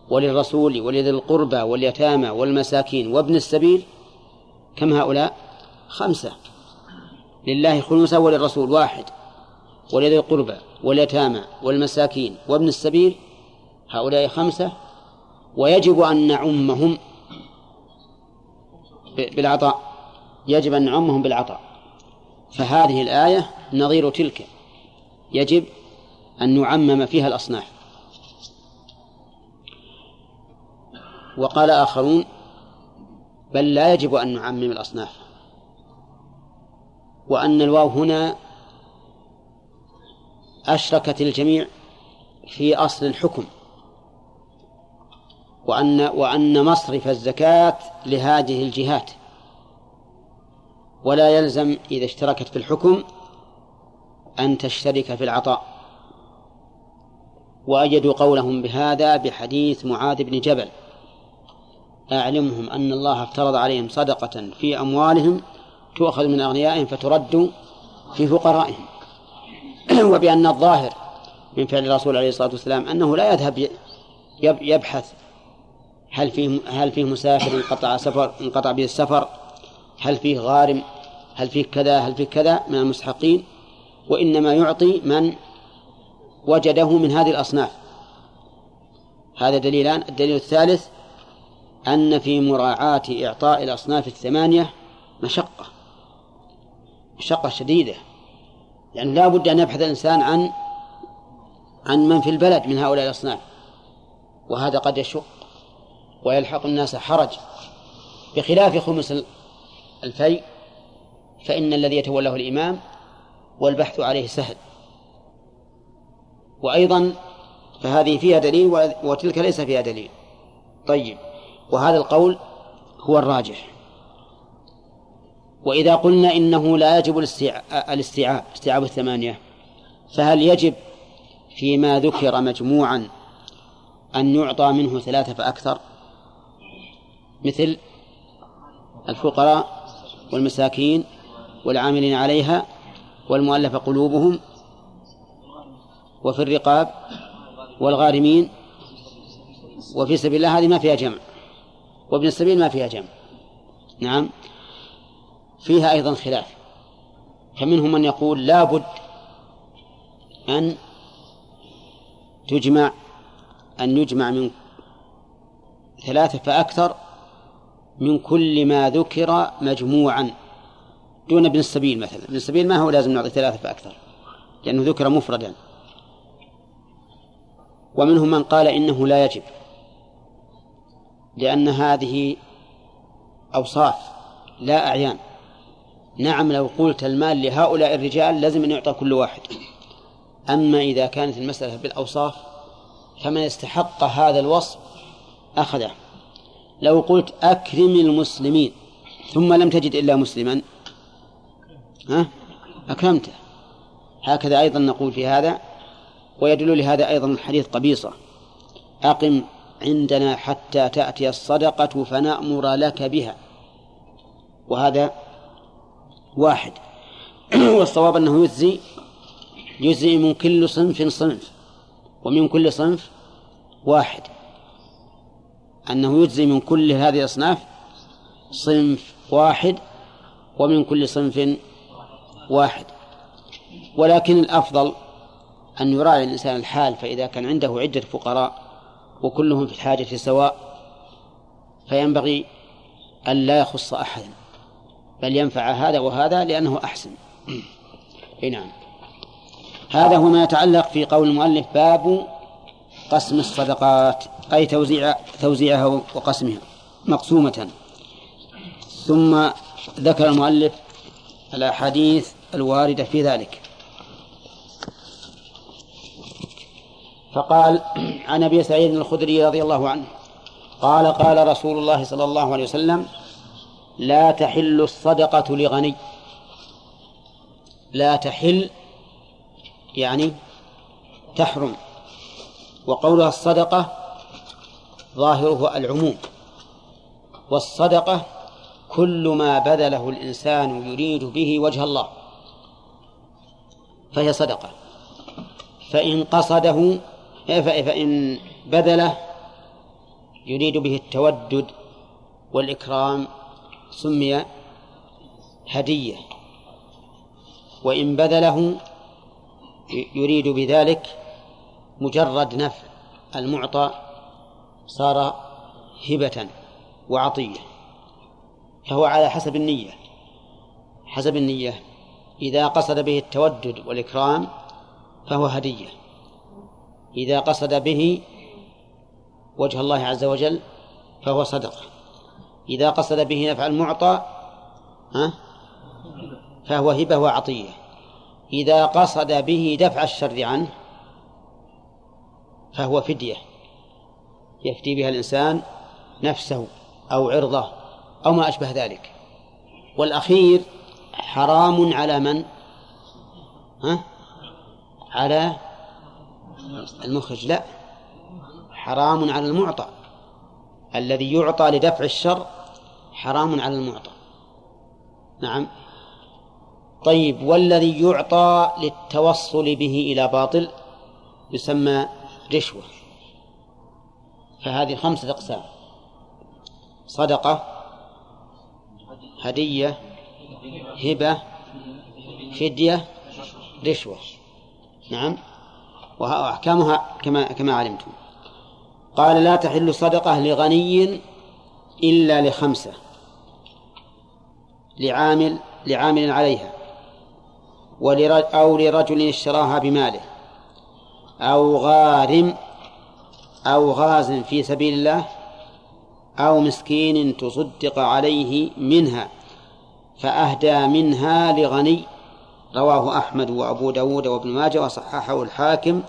وللرسول ولذي القربى واليتامى والمساكين وابن السبيل. كم هؤلاء؟ خمسة. لله خمسة وللرسول واحد. ولذي القربى واليتامى والمساكين وابن السبيل هؤلاء خمسة. ويجب أن نعمهم بالعطاء. يجب أن نعمهم بالعطاء. فهذه الآية نظير تلك. يجب أن نعمم فيها الأصناف. وقال آخرون بل لا يجب أن نعمم الأصناف. وأن الواو هنا أشركت الجميع في أصل الحكم وأن وأن مصرف الزكاة لهذه الجهات. ولا يلزم إذا اشتركت في الحكم أن تشترك في العطاء. وأجدوا قولهم بهذا بحديث معاذ بن جبل. أعلمهم أن الله افترض عليهم صدقة في أموالهم تؤخذ من أغنيائهم فترد في فقرائهم. *clears throat* وبأن الظاهر من فعل الرسول عليه الصلاة والسلام أنه لا يذهب يبحث هل فيه هل فيه مسافر انقطع سفر انقطع به السفر هل فيه غارم هل فيه كذا هل فيه كذا من المستحقين وإنما يعطي من وجده من هذه الأصناف. هذا دليلان الدليل الثالث أن في مراعاة إعطاء الأصناف الثمانية مشقة مشقة شديدة. يعني لا بد أن يبحث الإنسان عن عن من في البلد من هؤلاء الأصناف. وهذا قد يشق ويلحق الناس حرج. بخلاف خمس الفيء فإن الذي يتولاه الإمام والبحث عليه سهل. وأيضا فهذه فيها دليل وتلك ليس فيها دليل. طيب وهذا القول هو الراجح. وإذا قلنا إنه لا يجب الاستيعاب استيعاب الثمانية فهل يجب فيما ذكر مجموعا أن يعطى منه ثلاثة فأكثر؟ مثل الفقراء والمساكين والعاملين عليها والمؤلف قلوبهم وفي الرقاب والغارمين وفي سبيل الله هذه ما فيها جمع وابن السبيل ما فيها جمع. نعم. فيها أيضا خلاف. فمنهم من يقول لا بد أن تجمع أن يجمع من ثلاثة فأكثر من كل ما ذكر مجموعا. دون ابن السبيل مثلا. ابن السبيل ما هو لازم نعطي ثلاثة فأكثر؟ لأنه ذكر مفردا. ومنهم من قال إنه لا يجب لأن هذه أوصاف لا أعيان. نعم لو قلت المال لهؤلاء الرجال لازم أن يعطى كل واحد. أما إذا كانت المسألة بالأوصاف فمن استحق هذا الوصف أخذه. لو قلت أكرم المسلمين ثم لم تجد إلا مسلما ها؟ أكرمته. هكذا أيضا نقول في هذا ويدل لهذا أيضا الحديث قبيصة. أقم عندنا حتى تأتي الصدقة فنأمر لك بها. وهذا واحد. *clears throat* والصواب أنه يجزي يجزي من كل صنف صنف ومن كل صنف واحد. أنه يجزي من كل هذه الأصناف صنف واحد ومن كل صنف واحد. ولكن الأفضل أن يراعي الإنسان الحال فإذا كان عنده عدة فقراء وكلهم في الحاجة سواء فينبغي أن لا يخص أحدا. بل ينفع هذا وهذا لأنه أحسن. *clears throat* نعم. هذا هو ما يتعلق في قول المؤلف باب قسم الصدقات أي توزيع توزيعها وقسمها مقسومة. ثم ذكر المؤلف الأحاديث الواردة في ذلك. فقال *clears throat* عن أبي سعيد الخدري رضي الله عنه قال قال رسول الله صلى الله عليه وسلم لا تحل الصدقة لغني. لا تحل يعني تحرم. وقولها الصدقة ظاهره العموم. والصدقة كل ما بذله الإنسان يريد به وجه الله. فهي صدقة. فإن قصده فإن بذله يريد به التودد والإكرام سمي هدية. وإن بذله يريد بذلك مجرد نفع. المعطى صار هبة وعطية. فهو على حسب النية. حسب النية. إذا قصد به التودد والإكرام فهو هدية. إذا قصد به وجه الله عز وجل فهو صدقة. إذا قصد به نفع المعطى ها؟ فهو هبة وعطية. إذا قصد به دفع الشر عنه فهو فدية. يفدي بها الإنسان نفسه أو عرضه أو ما أشبه ذلك. والأخير حرام على من؟ ها؟ على المخرج. لا حرام على المعطى. الذي يعطى لدفع الشر حرام على المعطى. نعم. طيب والذي يعطى للتوصل به إلى باطل يسمى رشوة. فهذه خمسة أقسام. صدقة هدية هبة فدية رشوة. نعم. وأحكامها كما كما علمتم. قال لا تحل صدقة لغني إلا لخمسة لعامل لعامل عليها أو لرجل اشتراها بماله أو غارم أو غاز في سبيل الله أو مسكين تصدق عليه منها فأهدى منها لغني رواه أحمد وأبو داود وابن ماجه وصححه الحاكم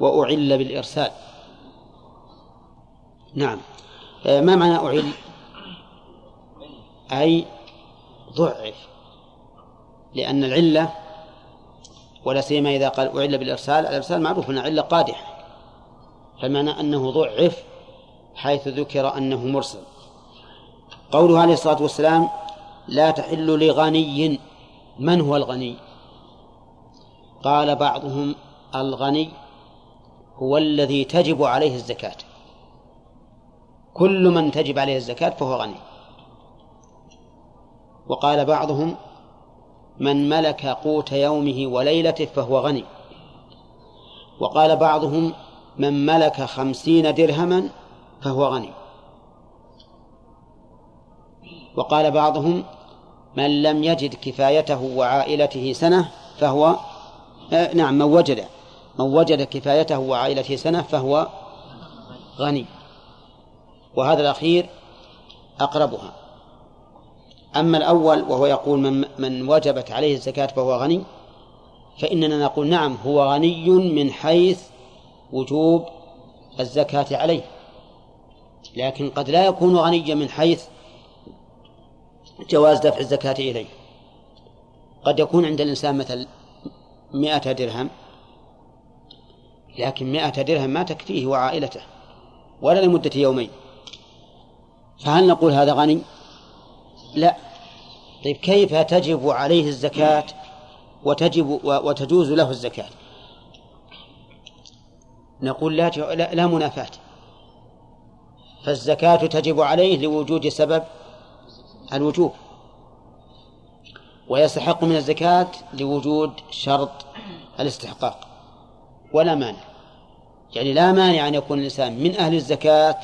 وأعل بالإرسال. نعم. آه، ما معنى أعل أي ضعف. لأن العلة ولا سيما إذا قال أعل بالإرسال الإرسال معروف أنه علة قادحة. فالمعنى أنه ضعف حيث ذكر أنه مرسل. قوله عليه الصلاة والسلام لا تحل لغني من هو الغني قال بعضهم الغني هو الذي تجب عليه الزكاة كل من تجب عليه الزكاة فهو غني. وقال بعضهم من ملك قوت يومه وليلته فهو غني. وقال بعضهم من ملك خمسين درهما فهو غني. وقال بعضهم من لم يجد كفايته وعائلته سنة فهو آه نعم من وجد من وجد كفايته وعائلته سنة فهو غني. وهذا الأخير أقربها. أما الأول وهو يقول من, من وجبت عليه الزكاة فهو غني فإننا نقول نعم هو غني من حيث وجوب الزكاة عليه. لكن قد لا يكون غنيا من حيث جواز دفع الزكاة إليه. قد يكون عند الإنسان مثل مئة درهم لكن مئة درهم ما تكفيه وعائلته ولا لمدة يومين. فهل نقول هذا غني؟ لا. طيب كيف تجب عليه الزكاة وتجب وتجوز له الزكاة؟ نقول لا لا منافاة. فالزكاة تجب عليه لوجود سبب الوجوب. ويستحق من الزكاة لوجود شرط الاستحقاق. ولا مانع. يعني لا مانع أن يكون الإنسان من أهل الزكاة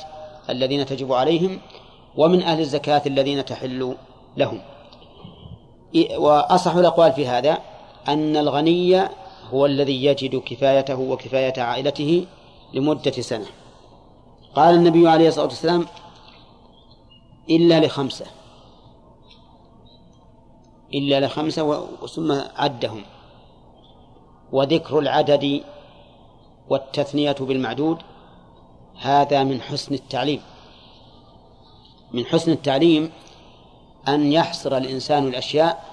الذين تجب عليهم ومن أهل الزكاة الذين تحل لهم. وأصح الأقوال في هذا أن الغني هو الذي يجد كفايته وكفاية عائلته لمدة سنة. قال النبي عليه الصلاة والسلام إلا لخمسة. إلا لخمسة ثم عدهم. وذكر العدد والتثنية بالمعدود هذا من حسن التعليم. من حسن التعليم أن يحصر الإنسان الأشياء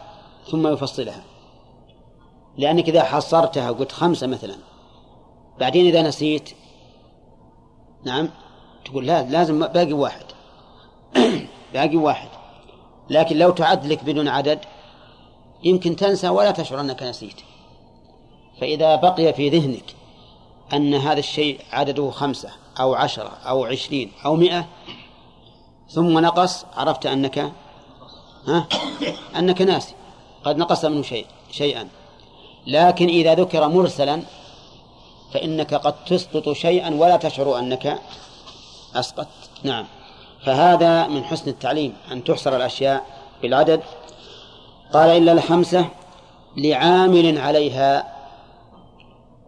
ثم يفصلها. لأنك إذا حصرتها وقلت خمسة مثلا بعدين إذا نسيت نعم تقول لا لازم باقي واحد. *clears throat* باقي واحد. لكن لو تعد لك بدون عدد يمكن تنسى ولا تشعر أنك نسيت. فإذا بقي في ذهنك أن هذا الشيء عدده خمسة أو عشرة أو عشرين أو مئة ثم نقص عرفت أنك؟ ها؟ أنك ناسي. قد نقص منه شيء شيئا. لكن إذا ذكر مرسلا فإنك قد تسقط شيئا ولا تشعر أنك أسقطت. نعم. فهذا من حسن التعليم أن تحصر الأشياء بالعدد. قال إلا الخمسة لعامل عليها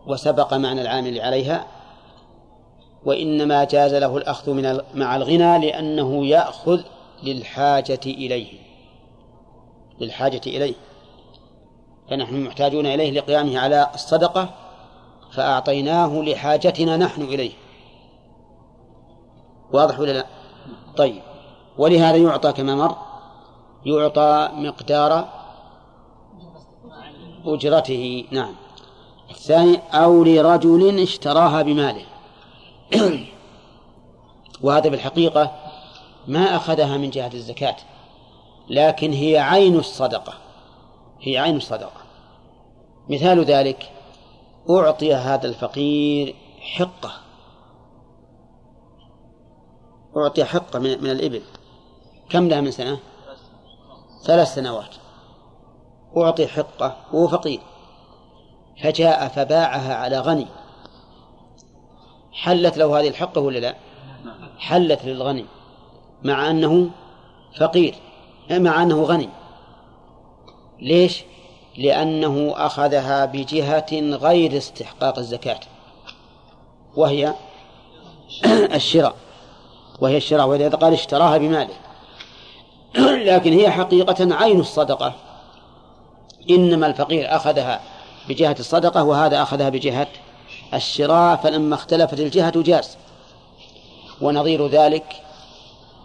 وسبق معنى العامل عليها. وإنما جاز له الأخذ من مع الغنى لأنه يأخذ للحاجة إليه. للحاجة إليه. فنحن محتاجون إليه لقيامه على الصدقة فأعطيناه لحاجتنا نحن إليه. واضح ولا لا؟ طيب. ولهذا يعطى كما مر يعطى مقدار أجرته. نعم. الثاني أو لرجل اشتراها بماله. *coughs* وهذا بالحقيقة ما أخذها من جهة الزكاة لكن هي عين الصدقة هي عين الصدقة. مثال ذلك أعطي هذا الفقير حقة. أعطي حقة من, من الإبل. كم لها من سنة؟ ثلاث سنوات. أعطي حقة وهو فقير. فجاء فباعها على غني. حلت له هذه الحقة ولا لا؟ حلت للغني مع أنه فقير مع أنه غني. ليش؟ لأنه أخذها بجهة غير استحقاق الزكاة وهي *clears throat* الشراء. وهي الشراء وإذا قال اشتراها بماله. *clears throat* لكن هي حقيقة عين الصدقة. إنما الفقير أخذها بجهة الصدقة وهذا أخذها بجهة الشراء فلما اختلفت الجهة جاز. ونظير ذلك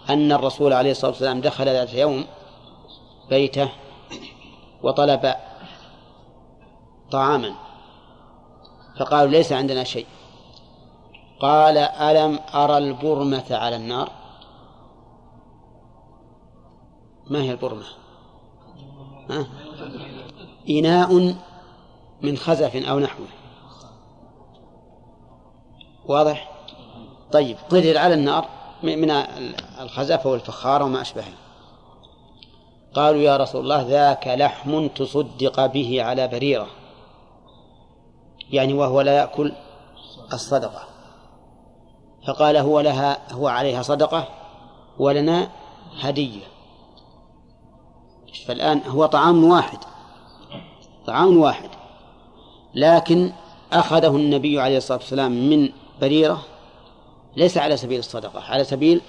أن الرسول عليه الصلاة والسلام دخل ذات يوم بيته وطلب طعاما. فقالوا ليس عندنا شيء. قال ألم أرى البرمة على النار؟ ما هي البرمة؟ ها؟ إناء من خزف أو نحوه. واضح؟ طيب قدر على النار من الخزف والفخار وما أشبهه. قالوا يا رسول الله ذاك لحم تصدق به على بريرة. يعني وهو لا يأكل الصدقة. فقال هو لها هو عليها صدقة ولنا هدية. فالآن هو طعام واحد طعام واحد. لكن أخذه النبي عليه الصلاة والسلام من بريرة ليس على سبيل الصدقة على سبيل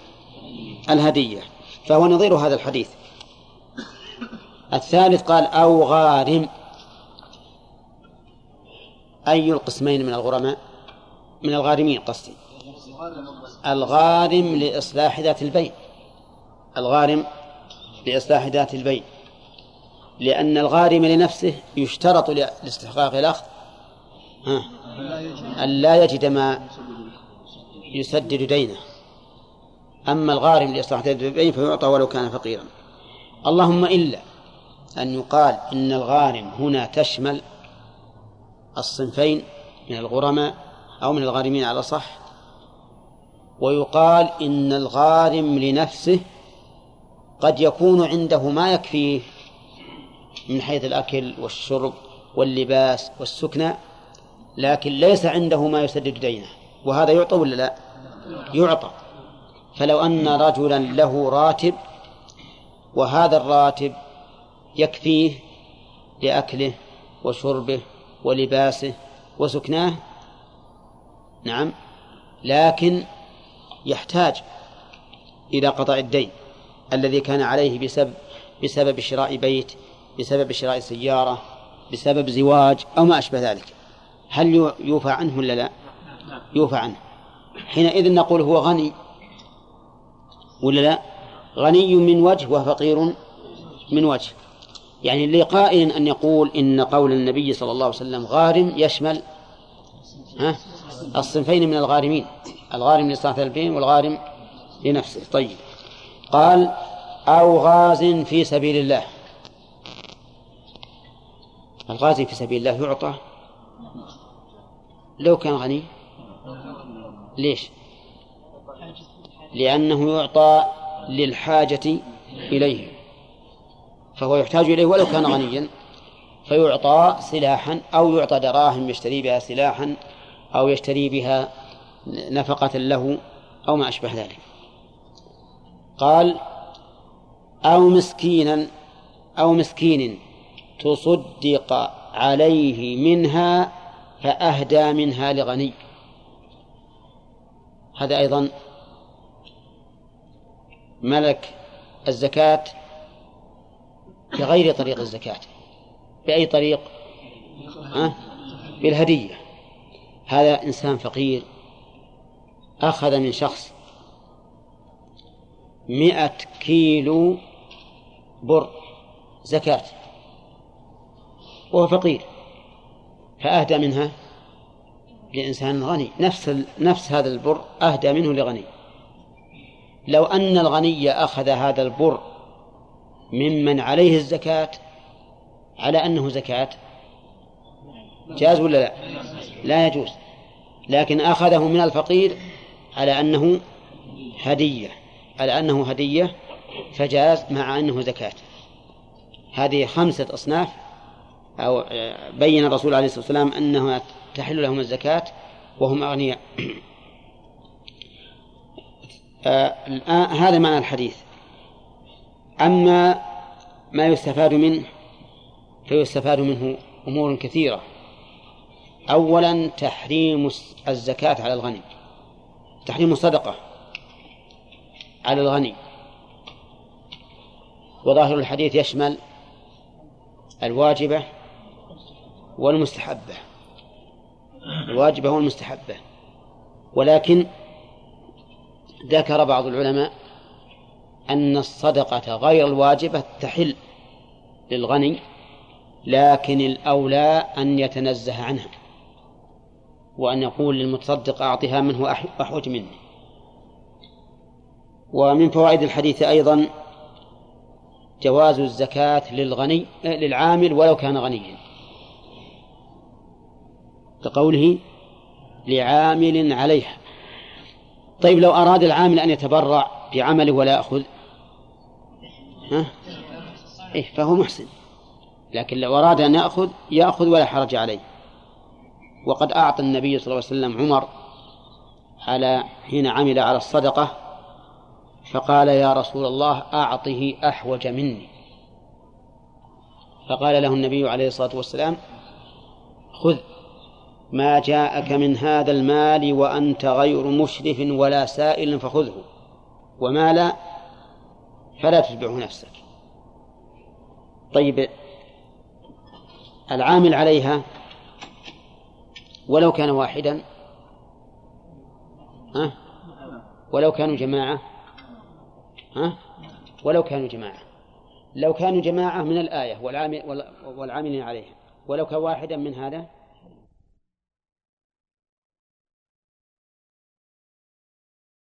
الهدية فهو نظير هذا الحديث. الثالث قال أو غارم. أي القسمين من الغرماء؟ من الغارمين قصدي. الغارم لإصلاح ذات البين الغارم لإصلاح ذات البين لأن الغارم لنفسه يشترط لاستحقاق الأخذ. أن لا يجد ما يسدد دينه. أما الغارم لإصلاح ذات البين فيعطى ولو كان فقيرا. اللهم إلا أن يقال إن الغارم هنا تشمل الصنفين من الغرماء أو من الغارمين على صح ويقال إن الغارم لنفسه قد يكون عنده ما يكفيه من حيث الأكل والشرب واللباس والسكنى لكن ليس عنده ما يسدد دينه. وهذا يعطى ولا لا؟ يعطى. فلو أن رجلا له راتب وهذا الراتب يكفيه لأكله وشربه ولباسه وسكناه نعم لكن يحتاج إلى قضاء الدين الذي كان عليه بسبب بسبب شراء بيت بسبب شراء سيارة بسبب زواج أو ما أشبه ذلك. هل يوفى عنه ولا لا؟ يوفى عنه. حينئذ نقول هو غني. ولا لا؟ غني من وجه وفقير من وجه. يعني لقائل أن يقول إن قول النبي صلى الله عليه وسلم غارم يشمل ها؟ الصنفين من الغارمين الغارم لصلاة البين والغارم لنفسه. طيب. قال أو غاز في سبيل الله. الغازي في سبيل الله يعطى. لو كان غني؟ ليش؟ لأنه يعطى للحاجة إليه. فهو يحتاج إليه ولو كان غنيا. فيعطى سلاحا أو يعطى دراهم يشتري بها سلاحا أو يشتري بها نفقة له أو ما أشبه ذلك. قال أو مسكينا أو مسكين تصدق عليه منها فأهدى منها لغني. هذا أيضا ملك الزكاة بغير طريق الزكاة. بأي طريق؟ ها؟ بالهدية. هذا إنسان فقير. أخذ من شخص مئة كيلو بر زكاة. وهو فقير. فأهدى منها لإنسان غني. نفس نفس هذا البر أهدى منه لغني. لو أن الغني أخذ هذا البر ممن عليه الزكاة على أنه زكاة جاز ولا لا؟ لا يجوز. لكن أخذه من الفقير على أنه هدية على أنه هدية فجاز مع أنه زكاة. هذه خمسة أصناف أو بين الرسول عليه الصلاة والسلام أنه تحل لهم الزكاة وهم أغنياء. آه هذا معنى الحديث. أما ما يستفاد منه فيستفاد منه أمور كثيرة. أولا تحريم الزكاة على الغني. تحريم الصدقة على الغني. وظاهر الحديث يشمل الواجبة والمستحبة. الواجبة والمستحبة ولكن ذكر بعض العلماء أن الصدقة غير الواجبة تحل للغني لكن الأولى أن يتنزه عنها وأن يقول للمتصدق أعطها من هو أحوج مني. ومن فوائد الحديث أيضا جواز الزكاة للغني للعامل ولو كان غنيا. كقوله لعامل عليها. طيب لو أراد العامل أن يتبرع بعمله ولا يأخذ؟ ها؟ إيه فهو محسن. لكن لو أراد أن يأخذ يأخذ ولا حرج عليه. وقد أعطى النبي صلى الله عليه وسلم عمر على حين عمل على الصدقة فقال يا رسول الله أعطه أحوج مني. فقال له النبي عليه الصلاة والسلام خذ. ما جاءك من هذا المال وأنت غير مشرف ولا سائل فخذه. وما لا فلا تتبعه نفسك. طيب العامل عليها ولو كان واحدا ها؟ ولو كانوا جماعة ها؟ ولو كانوا جماعة. لو كانوا جماعة من الآية والعامل والعاملين عليها. ولو كان واحدا من هذا